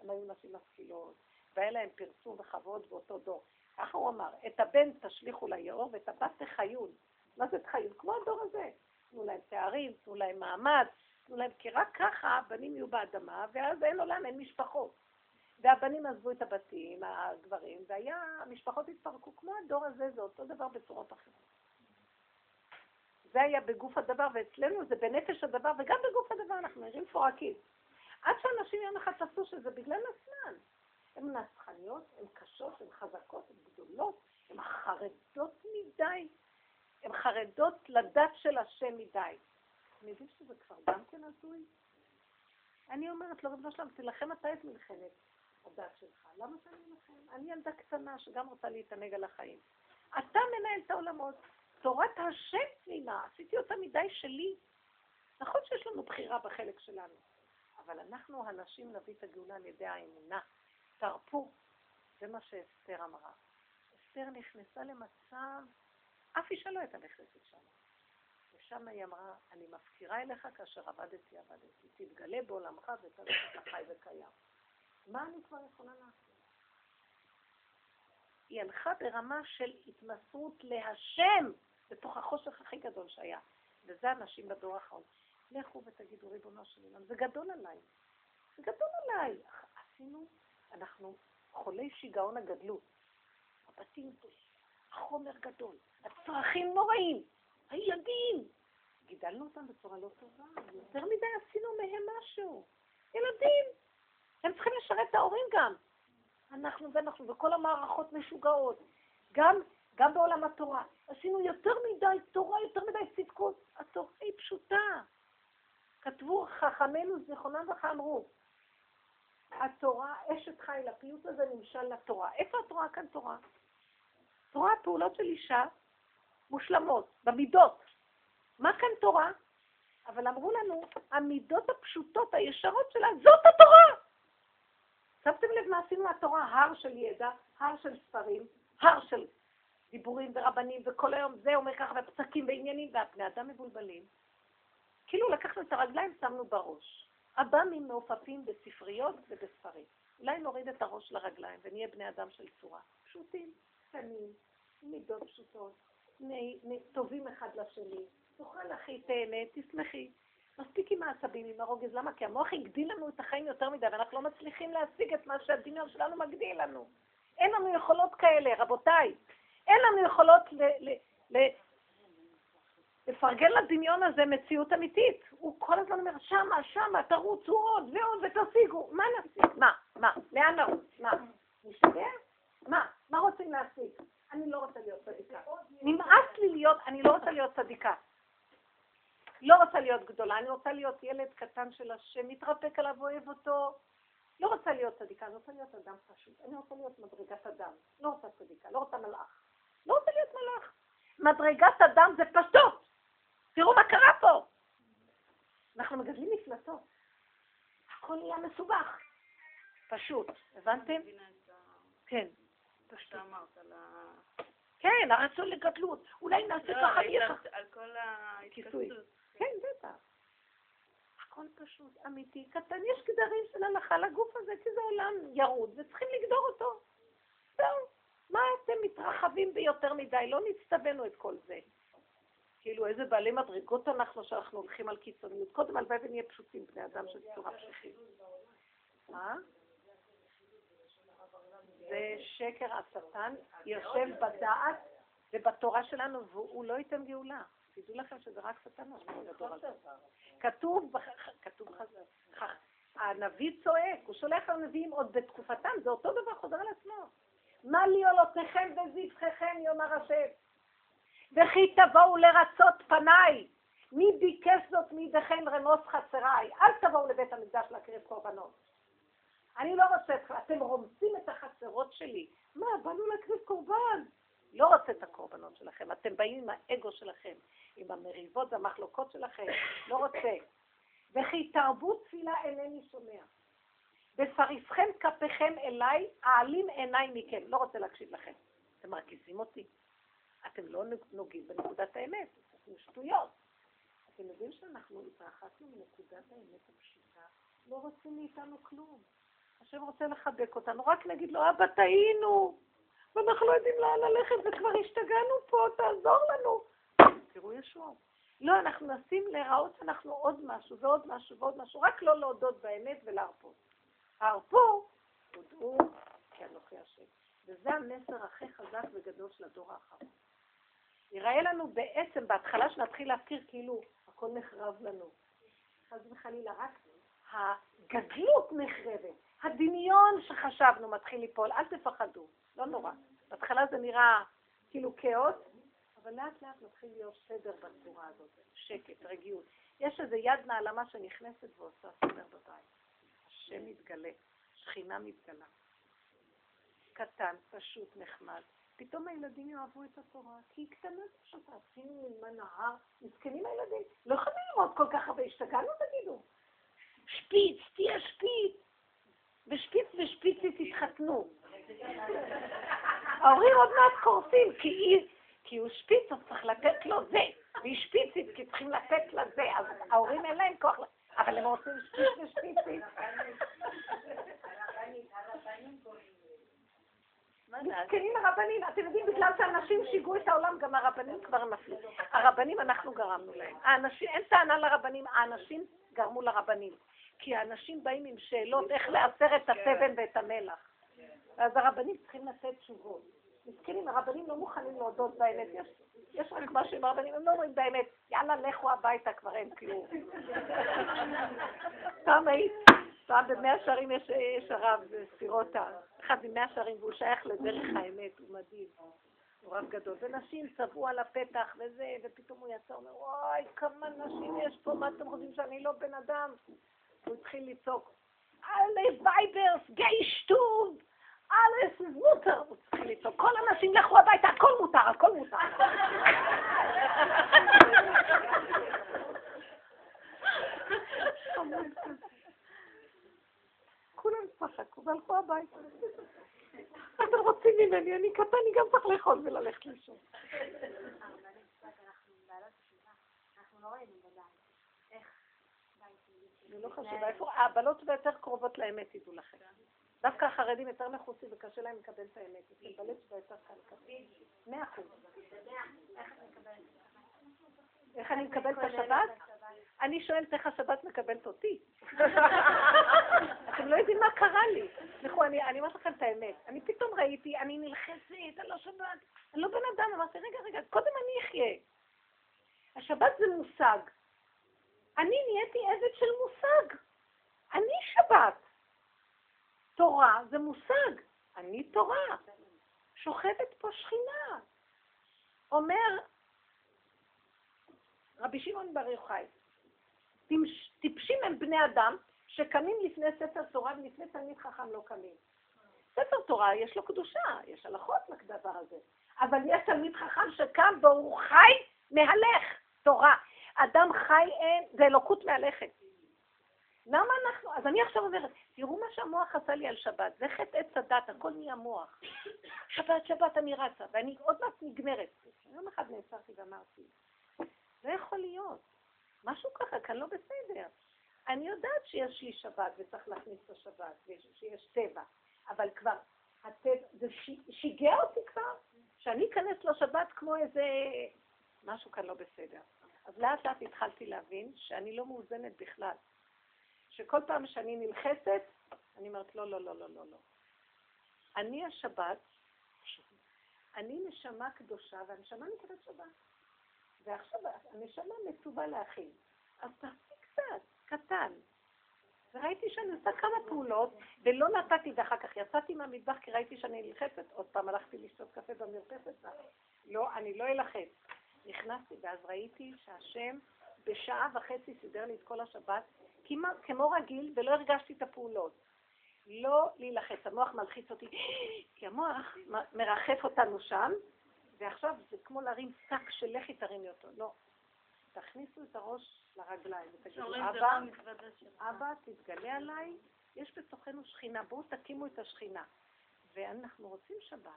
הם היו נשים משכילות, והיה להם פרסום וכבוד באותו דור. ככה הוא אמר, את הבן תשליכו ליאור ואת הבת תחיון. מה זה תחיון? כמו הדור הזה. תנו להם תארים, תנו להם מעמד, תנו להם, כי רק ככה הבנים יהיו באדמה, ואז אין עולם, אין משפחות. והבנים עזבו את הבתים, הגברים, והיה, המשפחות התפרקו. כמו הדור הזה, זה אותו דבר בצורות אחרות. זה היה בגוף הדבר, ואצלנו זה בנפש הדבר, וגם בגוף הדבר אנחנו נראים מפורקים. עד שאנשים יום אחד תפסו שזה בגלל עצמן. הן נצחניות, הן קשות, הן חזקות, הן גדולות, הן חרדות מדי, הן חרדות לדת של השם מדי. אתם יודעים שזה כבר גם כן הזוי? אני אומרת לרבנו שלם, תילחם אתה את מלחמת הדת שלך. למה שאני אלחם? אני ילדה קטנה שגם רוצה להתענג על החיים. אתה מנהל את העולמות. תורת השם פנימה, עשיתי אותה מדי שלי. נכון שיש לנו בחירה בחלק שלנו, אבל אנחנו הנשים נביא את הגאולה על ידי האמונה. תרפו. זה מה שאסתר אמרה. אסתר נכנסה למצב, אף אישה לא הייתה נכנסת שם. ושם היא אמרה, אני מפקירה אליך כאשר עבדתי, עבדתי. תתגלה בעולמך ותלך את החי וקיים. מה אני כבר יכולה לעשות? היא הלכה ברמה של התמסרות להשם בתוך החושך הכי גדול שהיה. וזה אנשים בדור האחרון. לכו ותגידו, ריבונו של עולם, זה גדול עליי. זה גדול עליי. עשינו אנחנו חולי שיגעון הגדלות. הבתים גדולים, החומר גדול, הצרכים נוראים, הילדים. גידלנו אותם בצורה לא טובה, יותר מדי עשינו מהם משהו. ילדים, הם צריכים לשרת את ההורים גם. אנחנו ואנחנו, וכל המערכות משוגעות. גם, גם בעולם התורה. עשינו יותר מדי תורה, יותר מדי צדקות. התורה היא פשוטה. כתבו חכמינו זיכרונם ואמרו, התורה, אשת חיל, הפיוט הזה נמשל לתורה. איפה התורה כאן תורה? תורה, פעולות של אישה מושלמות, במידות. מה כאן תורה? אבל אמרו לנו, המידות הפשוטות, הישרות שלה, זאת התורה! שמתם לב מה עשינו מהתורה? הר של ידע, הר של ספרים, הר של דיבורים ורבנים, וכל היום זה אומר ככה, ופסקים ועניינים, והבני אדם מבולבלים. כאילו לקחנו את הרגליים, שמנו בראש. עב"מים מעופפים בספריות ובספרים. אולי נוריד את הראש לרגליים ונהיה בני אדם של צורה. פשוטים, קטנים, מידות פשוטות, טובים אחד לשני. תאכל אחי, תהנה, תשמחי. מספיק עם העצבים, עם הרוגז. למה? כי המוח הגדיל לנו את החיים יותר מדי, ואנחנו לא מצליחים להשיג את מה שהדמיון שלנו מגדיל לנו. אין לנו יכולות כאלה, רבותיי. אין לנו יכולות ל- ל- ל- לפרגן לדמיון הזה מציאות אמיתית. הוא כל הזמן אומר, שמה, שמה, תרוצו עוד ועוד ותשיגו. מה נשיג? מה? מה? לאן נרוץ? מה? נשתגע? מה? מה רוצים להשיג? אני לא רוצה להיות צדיקה. נמאס לי להיות, אני לא רוצה להיות צדיקה. לא רוצה להיות גדולה, אני רוצה להיות ילד קטן של השם, מתרפק עליו, אוהב אותו. לא רוצה להיות צדיקה, אני רוצה להיות אדם פשוט. אני רוצה להיות מדרגת אדם. לא רוצה צדיקה, לא רוצה מלאך. לא רוצה להיות מלאך. מדרגת אדם זה פשוט. תראו מה קרה פה. אנחנו מגדלים מפלטות. הכל נהיה מסובך. פשוט. הבנתם? כן. פשוט. כן, הרצון לגדלות. אולי נעשה לא, ככה. על כל כיסוי. כן, בטח. הכל פשוט, אמיתי, קטן. יש גדרים של הלכה לגוף הזה, כי זה עולם ירוד, וצריכים לגדור אותו. רבים ביותר מדי, לא נצטווינו את כל זה. כאילו, איזה בעלי מדרגות אנחנו שאנחנו הולכים על קיצוניות. קודם הלוואי ונהיה פשוטים, בני אדם של צורה פשיחית. מה? זה שקר השטן, יושב בדעת ובתורה שלנו, והוא לא ייתן גאולה. תדעו לכם שזה רק שטן. כתוב, כתוב חזר, הנביא צועק, הוא שולח לנביאים עוד בתקופתם, זה אותו דבר חוזר על עצמו. מה לי עולותיכם וזבחיכם, יאמר השם. וכי תבואו לרצות פניי. מי ביקש זאת מידיכם רמוס חצריי? אל תבואו לבית המקדש להקריב קורבנות. אני לא רוצה אתכם, אתם רומסים את החצרות שלי. מה, באנו להקריב קורבן. לא רוצה את הקורבנות שלכם, אתם באים עם האגו שלכם, עם המריבות והמחלוקות שלכם, לא רוצה. וכי תרבו תפילה אינני שומע. ופריסכם כפיכם אליי, אעלים עיניי מכם. לא רוצה להקשיב לכם. אתם מרגיזים אותי. אתם לא נוגעים בנקודת האמת, אתם שטויות. אתם יודעים שאנחנו התרחקנו מנקודת האמת הפשוטה, לא רוצים מאיתנו כלום. השם רוצה לחבק אותנו, רק נגיד לו, אבא, טעינו, ואנחנו לא יודעים לאן ללכת, וכבר השתגענו פה, תעזור לנו. תראו ישועות. לא, אנחנו נשים להיראות שאנחנו עוד משהו ועוד משהו ועוד משהו, רק לא להודות באמת ולהרפות. הרפו, הודו כי אנוכי השם. וזה המסר הכי חזק וגדול של הדור האחרון. יראה לנו בעצם, בהתחלה שנתחיל להזכיר כאילו הכל נחרב לנו. חס וחלילה, רק הגדלות נחרבת. הדמיון שחשבנו מתחיל ליפול, אל תפחדו, לא נורא. בהתחלה זה נראה כאילו כאוס, אבל לאט לאט מתחיל להיות סדר בצורה הזאת, שקט, רגיעות. יש איזו יד נעלמה שנכנסת ועושה סדר בבית. השם מתגלה, שכינה מתגלה. קטן, פשוט, נחמד. פתאום הילדים יאהבו את התורה, כי היא קטנה פשוטה. שימו ללמד נהר, מסכנים הילדים. לא יכולים ללמוד כל כך הרבה, השתגענו תגידו. שפיץ, תהיה שפיץ. ושפיץ ושפיצית התחתנו. (laughs) ההורים עוד מעט קורסים, כי, הוא שפיץ, אז צריך לתת לו זה, והיא שפיצית, כי צריכים לתת לה זה, אז ההורים אין להם כוח, אבל הם רוצים שפיץ ושפיצית. מסכנים הרבנים, אתם יודעים, בגלל שאנשים שיגעו את העולם, גם הרבנים כבר נפלו. הרבנים אנחנו גרמנו להם. האנשים, אין טענה לרבנים, האנשים גרמו לרבנים. כי האנשים באים עם שאלות איך לאסר את התבן ואת המלח. אז הרבנים צריכים לתת תשובות. מסכנים, הרבנים לא מוכנים להודות באמת. יש, יש רק משהו עם הרבנים, הם לא אומרים באמת, יאללה, לכו הביתה, כבר אין כלום. (laughs) פעם היית, פעם במאה שערים יש, יש הרב סירוטה, אחד ממאה שערים, והוא שייך לדרך האמת, הוא מדהים. הוא רב גדול. ונשים צבאו על הפתח וזה, ופתאום הוא יצא, אומר, וואי, כמה נשים יש פה, מה אתם חושבים שאני לא בן אדם? הוא התחיל לצעוק, אלע ווייבער, גיי שטוב, אלעס מותר, הוא לצעוק, כל הנשים לכו הביתה, הכל מותר, הכל מותר. כולם צחקו והלכו הביתה. אתם רוצים ממני? אני קטן, אני גם צריך לאכול וללכת לישון. אנחנו לא איפה, הבנות יותר קרובות לאמת, תדעו לכם. דווקא החרדים יותר מכוסים וקשה להם לקבל את האמת. אצל בלט שלה יותר קל לקבל. מאה אחוז. איך אני מקבלת את השבת? אני שואלת איך השבת מקבלת אותי. (laughs) אתם לא יודעים מה קרה לי. תסלחו, אני אומרת לכם את האמת. אני פתאום ראיתי, אני נלחצת, אני לא שבת, אני לא בן אדם. אמרתי, רגע, רגע, קודם אני אחיה. השבת זה מושג. אני נהייתי עבד של מושג. אני שבת. תורה זה מושג. אני תורה. שוכבת פה שכינה. אומר רבי שמעון בר יוחאי, טיפשים הם בני אדם שקמים לפני ספר תורה ולפני תלמיד חכם לא קמים. ספר תורה יש לו קדושה, יש הלכות לדבר הזה. אבל יש תלמיד חכם שקם והוא חי מהלך תורה. אדם חי אין, זה אלוקות מהלכת. למה אנחנו, אז אני עכשיו אומרת, תראו מה שהמוח עשה לי על שבת, זה חטא עץ הדת, הכל נהיה מוח. שבת, שבת, אני רצה, ואני עוד מעט נגמרת. יום אחד נעצרתי ואמרתי, לא יכול להיות, משהו ככה, כאן לא בסדר. אני יודעת שיש לי שבת וצריך להכניס את השבת, ושיש טבע, אבל כבר, הטבע, זה שיגע אותי כבר, שאני אכנס לשבת כמו איזה... משהו כאן לא בסדר. אז לאט לאט התחלתי להבין שאני לא מאוזנת בכלל. שכל פעם שאני נלחצת, אני אומרת, לא, לא, לא, לא, לא, לא. אני השבת, אני נשמה קדושה, והנשמה נקראת שבת. ועכשיו הנשמה מצווה להכין. אז תעשי קצת, קטן. וראיתי שאני עושה כמה פעולות, ולא נתתי, ואחר כך יצאתי מהמטבח כי ראיתי שאני נלחצת, עוד פעם הלכתי לשתות קפה במרפסת, לא, אני לא אלחץ. נכנסתי ואז ראיתי שהשם בשעה וחצי סידר לי את כל השבת, כמעט כמו רגיל, ולא הרגשתי את הפעולות. לא להילחץ, המוח מלחיץ אותי, כי המוח מרחף אותנו שם, ועכשיו זה כמו להרים שק של לכי תרימי אותו. לא. תכניסו את הראש לרגליים ותגידו, אבא, אבא, תתגלה עליי, יש בתוכנו שכינה, בואו תקימו את השכינה. ואנחנו רוצים שבת,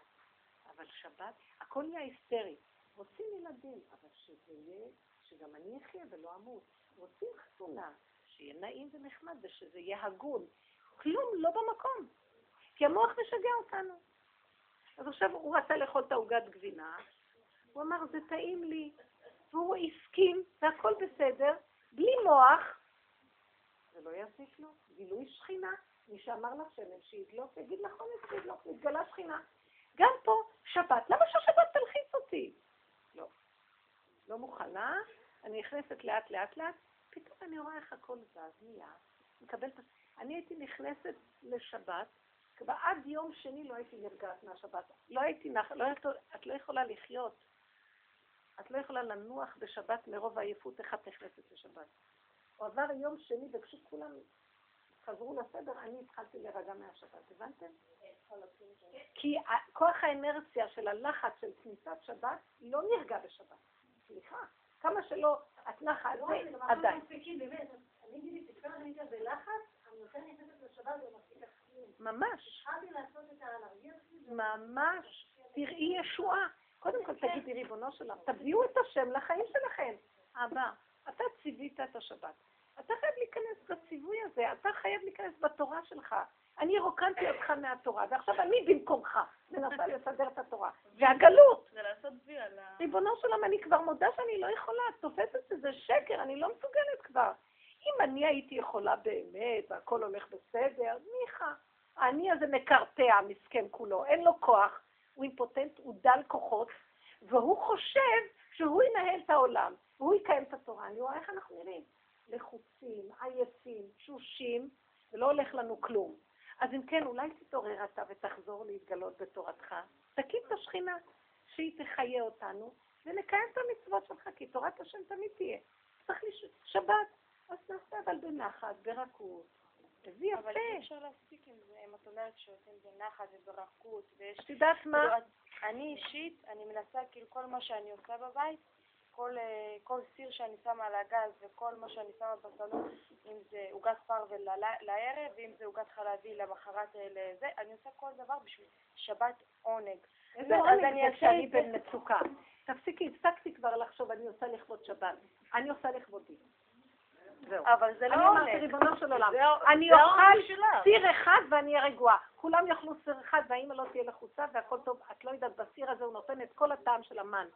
אבל שבת, הכל נהיה היסטרי. רוצים ילדים, אבל שזה יהיה, שגם אני אחיה ולא אמות. רוצים חתונה, שיהיה נעים ונחמד ושזה יהיה הגון. כלום לא במקום, כי המוח משגע אותנו. אז עכשיו הוא רצה לאכול את העוגת גבינה, הוא אמר, זה טעים לי, והוא הסכים, והכל בסדר, בלי מוח, זה לא יזיק לו, גילוי שכינה. מי שאמר לשמן שידלוק, יגיד נכון, ידלוק, מתגלה שכינה. גם פה, שבת, למה שהשבת תלחיץ אותי? לא. לא מוכנה, אני נכנסת לאט לאט לאט, פתאום אני רואה איך הכל זז, נהיה, מקבל את... אני הייתי נכנסת לשבת, כבר עד יום שני לא הייתי נרגעת מהשבת. לא הייתי נח... לא היית... את לא יכולה לחיות. את לא יכולה לנוח בשבת מרוב העייפות, איך את נכנסת לשבת. הוא עבר יום שני ופשוט כולם חזרו לסדר, אני התחלתי להירגע מהשבת, הבנתם? כי כוח האנרציה של הלחץ של כניסת שבת לא נרגע בשבת. סליחה, כמה שלא את נחה על זה, עדיין. ממש. ממש. תראי ישועה. קודם כל תגידי, ריבונו שלם, תביאו את השם לחיים שלכם. אבא, אתה ציווית את השבת. אתה חייב להיכנס בציווי הזה, אתה חייב להיכנס בתורה שלך. אני רוקנתי אותך מהתורה, ועכשיו אני במקומך מנסה לסדר את התורה. והגלות. זה לעשות וי על ה... ריבונו של עולם, אני כבר מודה שאני לא יכולה, את תופסת שזה שקר, אני לא מסוגלת כבר. אם אני הייתי יכולה באמת, והכל הולך בסדר, ניחא. האני הזה מקרטע, מסכן כולו, אין לו כוח, הוא אימפוטנט, הוא דל כוחות, והוא חושב שהוא ינהל את העולם, והוא יקיים את התורה. אני רואה איך אנחנו נראים. לחוצים, עייפים, תשושים, ולא הולך לנו כלום. אז אם כן, אולי תתעורר אתה ותחזור להתגלות בתורתך. תקים את השכינה, שהיא תחיה אותנו, ונקיים את המצוות שלך, כי תורת השם תמיד תהיה. צריך לש... שבת, אז נעשה אבל בנחת, ברכות. תביא יפה. אבל אי אפשר להספיק עם זה, אם את אומרת שעושים בנחת וברכות, ויש... את יודעת מה? אני אישית, אני מנסה, כאילו, כל מה שאני עושה בבית, כל, אה, כל סיר שאני שמה על הגז וכל מה שאני שמה בסלון, אם זה עוגת פרווה לערב, ואם זה עוגת חלבי למחרת אה, לזה, אני עושה כל דבר בשביל שבת עונג. איזה עונג זה כשאני במצוקה. תפסיקי, הפסקתי כבר לחשוב, אני עושה לכבוד שבת. אני עושה לכבודי. זהו. אבל זה לא אני עונג. אמרתי, ריבונו של עולם, אני אוכל. סיר אחד ואני אהיה רגועה. כולם יאכלו סיר אחד והאימא לא תהיה לחוצה והכל טוב. את לא יודעת, בסיר הזה הוא נותן את כל הטעם של המן.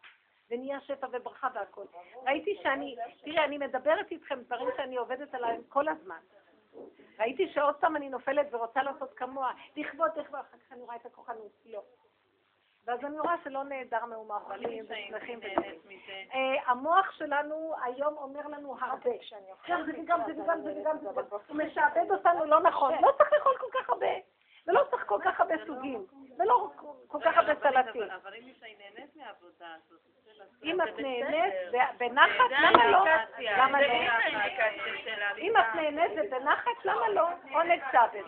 ונהיה שפע וברכה והכל. ראיתי שאני, תראי, אני מדברת איתכם דברים שאני עובדת עליהם כל הזמן. ראיתי שעוד פעם אני נופלת ורוצה לעשות כמוה, לכבוד, לכבוד, אחר כך אני רואה את הכוחנות, לא. ואז אני רואה שלא נהדר מאומרים ושמחים נהנית מזה. אה, המוח שלנו היום אומר לנו הרבה. גם זה וגם זה וגם זה וגם זה. הוא משעבד אותנו לא נכון. לא צריך לאכול כל כך הרבה. ולא צריך כל כך הרבה סוגים. ולא כל כך הרבה סלטים. אבל- אם מישהי נהנית מהעבודה הזאת, אם את. נהנית בנחת, למה לא? למה לא? אם את נהנית ובנחת, למה לא? עונג סבל.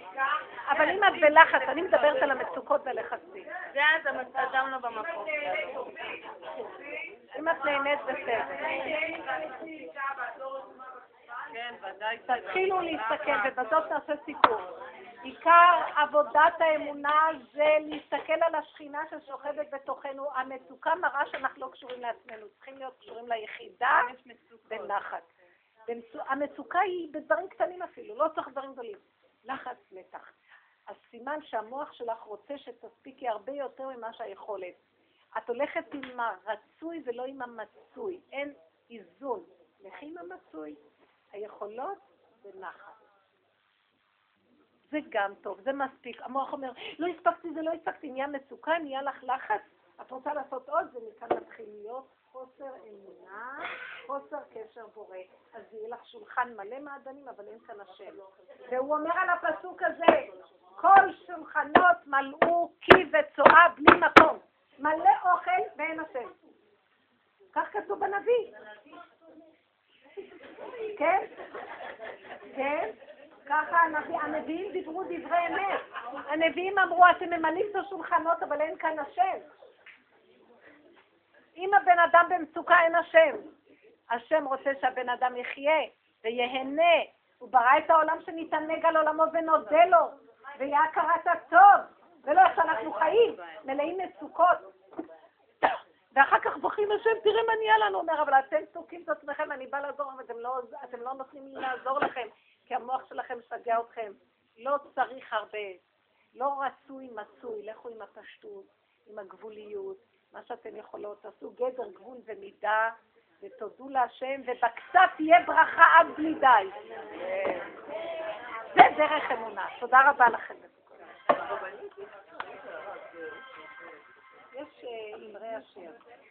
אבל אם את בלחץ, אני מדברת על המצוקות והלחצים. זה אז המצ- אדם לא במקום. אם את נהנית, בסדר. כן. תתחילו להסתכל, ובזאת נעשה סיכום. עיקר עבודת האמונה זה להסתכל על השכינה ששוכבת בתוכנו. המצוקה מראה שאנחנו לא קשורים לעצמנו, צריכים להיות קשורים ליחידה בנחת. המצוקה היא בדברים קטנים אפילו, לא צריך דברים גדולים. לחץ, מתח. אז סימן שהמוח שלך רוצה שתספיקי הרבה יותר ממה שהיכולת. את הולכת עם הרצוי ולא עם המצוי. אין איזון. לכי עם המצוי. היכולות זה נחת. זה גם טוב, זה מספיק. המוח אומר, לא הספקתי, זה לא הספקתי, נהיה מצוקה, נהיה לך לחץ, את רוצה לעשות עוד, ומכאן מתחיל להיות חוסר אמונה, חוסר קשר בורא. אז יהיה לך שולחן מלא מעדנים, אבל אין כאן השם. והוא אומר על הפסוק הזה, כל שולחנות מלאו קי וצואה בלי מקום. מלא אוכל ואין השם. כך כתוב בנביא. כן? כן? ככה הנביא, הנביאים דיברו דברי אמת. הנביאים אמרו, אתם ממלאים את השולחנות, אבל אין כאן השם. אם הבן אדם במצוקה, אין השם. השם רוצה שהבן אדם יחיה ויהנה. הוא ברא את העולם שנתענג על עולמו ונודה לו, ויהיה הכרת הטוב, ולא איך שאנחנו חיים, מלאים מצוקות. ואחר כך בוכים השם, תראה מה נהיה לנו. אומר, אבל אתם צועקים את עצמכם, אני באה לעזור, אבל אתם לא, אתם לא נותנים לי לעזור לכם, כי המוח שלכם משגע אתכם. לא צריך הרבה. לא רצוי מצוי, לכו עם הפשטות, עם הגבוליות, מה שאתן יכולות, תעשו גדר, גבול ומידה, ותודו להשם, ובקצת תהיה ברכה עד בלי די. זה דרך אמונה. תודה רבה לכם. יש אה, אמרי השם.